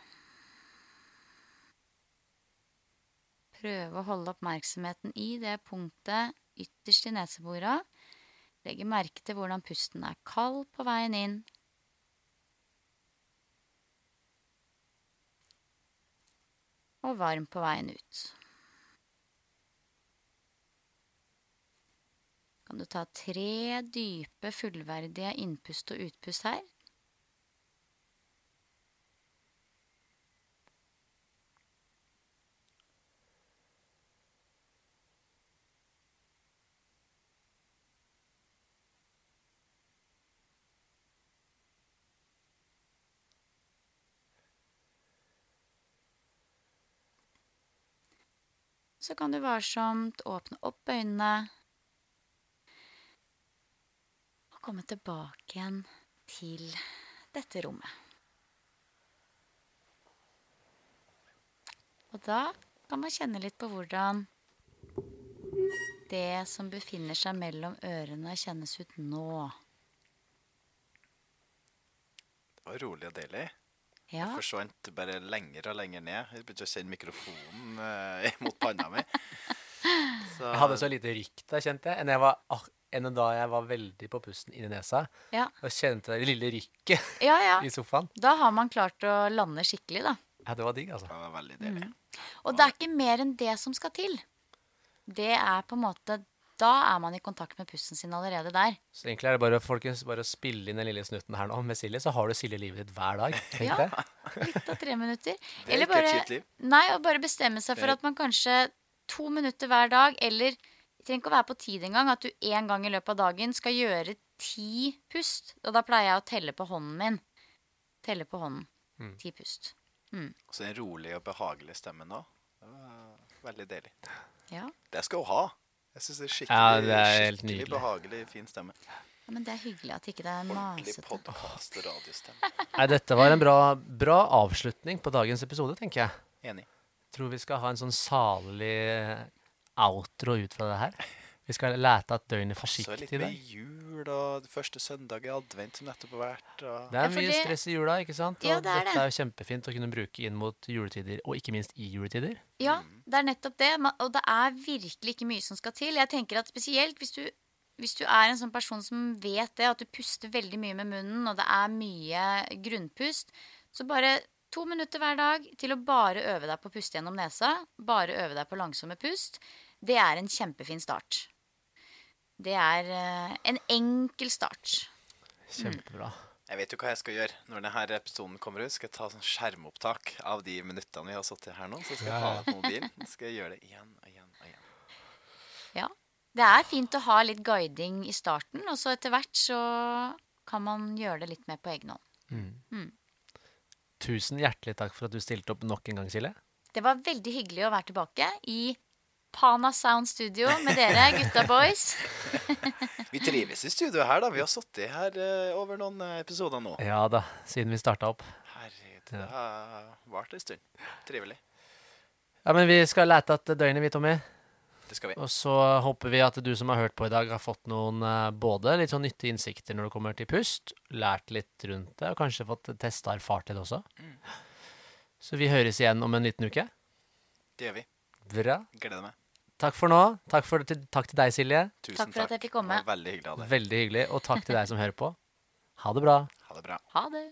Speaker 3: Prøve å holde oppmerksomheten i det punktet ytterst i neseborene. Legge merke til hvordan pusten er kald på veien inn, og varm på veien ut. Kan du ta tre dype, fullverdige innpust og utpust her? Så kan du varsomt åpne opp øynene og komme tilbake igjen til dette rommet. Og da kan man kjenne litt på hvordan det som befinner seg mellom ørene, kjennes ut nå.
Speaker 2: Det var rolig og deilig.
Speaker 3: Ja,
Speaker 2: Forsvant bare lenger og lenger ned. Jeg begynte å kjenne mikrofonen eh, mot panna mi. Så,
Speaker 1: Jeg hadde så lite rykk da, kjente jeg, enn, jeg var, enn da jeg var veldig på pusten inni nesa.
Speaker 3: ja,
Speaker 1: Og kjente det lille rykket
Speaker 3: ja, ja.
Speaker 1: i sofaen.
Speaker 3: Da har man klart å lande skikkelig, da.
Speaker 1: Ja, det var digg, altså.
Speaker 2: det var veldig deilig.
Speaker 3: Og det er ikke mer enn det som skal til. Det er på en måte Da er man i kontakt med pusten sin allerede der.
Speaker 1: Så egentlig er det bare, folkens, bare å spille inn den lille snutten her nå med Silje, så har du Silje livet ditt hver dag.
Speaker 3: Ja. Litt av tre minutter.
Speaker 2: Det er
Speaker 3: Eller bare. Nei, og bare bestemme seg for at man kanskje to minutter hver dag, eller det trenger ikke å være på tid engang, at du en gang i løpet av dagen skal gjøre ti pust. Og da pleier jeg å telle på hånden min. Telle på hånden.
Speaker 1: Mm.
Speaker 3: Ti pust.
Speaker 2: Og så en rolig og behagelig stemme nå. Det var veldig deilig.
Speaker 3: Ja.
Speaker 2: Det skal hun ha. Jeg syns det er skikkelig,
Speaker 1: Ja, det er
Speaker 2: skikkelig behagelig, fin stemme.
Speaker 3: ja, men det er hyggelig at ikke det er masete.
Speaker 1: Nei, dette var en bra, bra avslutning på dagens episode, tenker jeg.
Speaker 2: Enig.
Speaker 1: Tror vi skal ha en sånn salig outro ut fra det her. Vi skal lete at døgnet forsiktig litt
Speaker 2: med
Speaker 1: dag.
Speaker 2: Jul og det første søndag i advent som nettopp har vært. Og...
Speaker 1: Det er mye
Speaker 3: det-
Speaker 1: stress i jula, ikke sant? Og
Speaker 3: Ja, det er
Speaker 1: dette
Speaker 3: det.
Speaker 1: er jo kjempefint å kunne bruke inn mot juletider, og ikke minst i juletider.
Speaker 3: Ja, det er nettopp det. Og det er virkelig ikke mye som skal til. Jeg tenker at spesielt hvis du, hvis du er en sånn person som vet det, at du puster veldig mye med munnen, og det er mye grunnpust, så bare to minutter hver dag til å bare øve deg på å puste gjennom nesa, bare øve deg på langsomme pust, det er en kjempefin start. Det er eh, en enkel start.
Speaker 1: Kjempebra.
Speaker 2: Jeg vet jo hva jeg skal gjøre når denne episoden kommer ut. Skal jeg ta sånn skjermopptak av de minuttene vi har sittet her nå. Så skal jeg
Speaker 1: ta
Speaker 2: det på mobilen. Så skal jeg gjøre det igjen og igjen og igjen.
Speaker 3: Ja. Det er fint å ha litt guiding i starten, og så etter hvert så kan man gjøre det litt mer på egen hånd.
Speaker 1: Tusen hjertelig takk for at du stilte opp nok en gang, Silje.
Speaker 3: Det var veldig hyggelig å være tilbake i Pana Sound Studio med dere, gutta boys.
Speaker 2: Vi trives i studio her, da. Vi har sittet her uh, over noen eh, episoder nå.
Speaker 1: Ja da, siden vi starta opp.
Speaker 2: Herregud, det har vart en stund. Trivelig.
Speaker 1: Ja, men vi skal lete at døgnet, vi, Tommy.
Speaker 2: Det skal vi.
Speaker 1: Og så håper vi at du som har hørt på i dag, har fått noen eh, både litt sånn nyttige innsikter når det kommer til pust, lært litt rundt det, og kanskje fått testa erfart det også. Så vi høres igjen om en liten uke.
Speaker 2: Det gjør vi.
Speaker 1: Bra.
Speaker 2: Gleder meg.
Speaker 1: Takk for nå. Takk, for, takk til deg, Silje.
Speaker 2: Tusen
Speaker 3: Takk for at jeg fikk komme.
Speaker 2: Veldig hyggelig av deg.
Speaker 1: Veldig hyggelig. Og takk til deg som hører på. Ha det bra.
Speaker 2: Ha det bra.
Speaker 3: Ha det.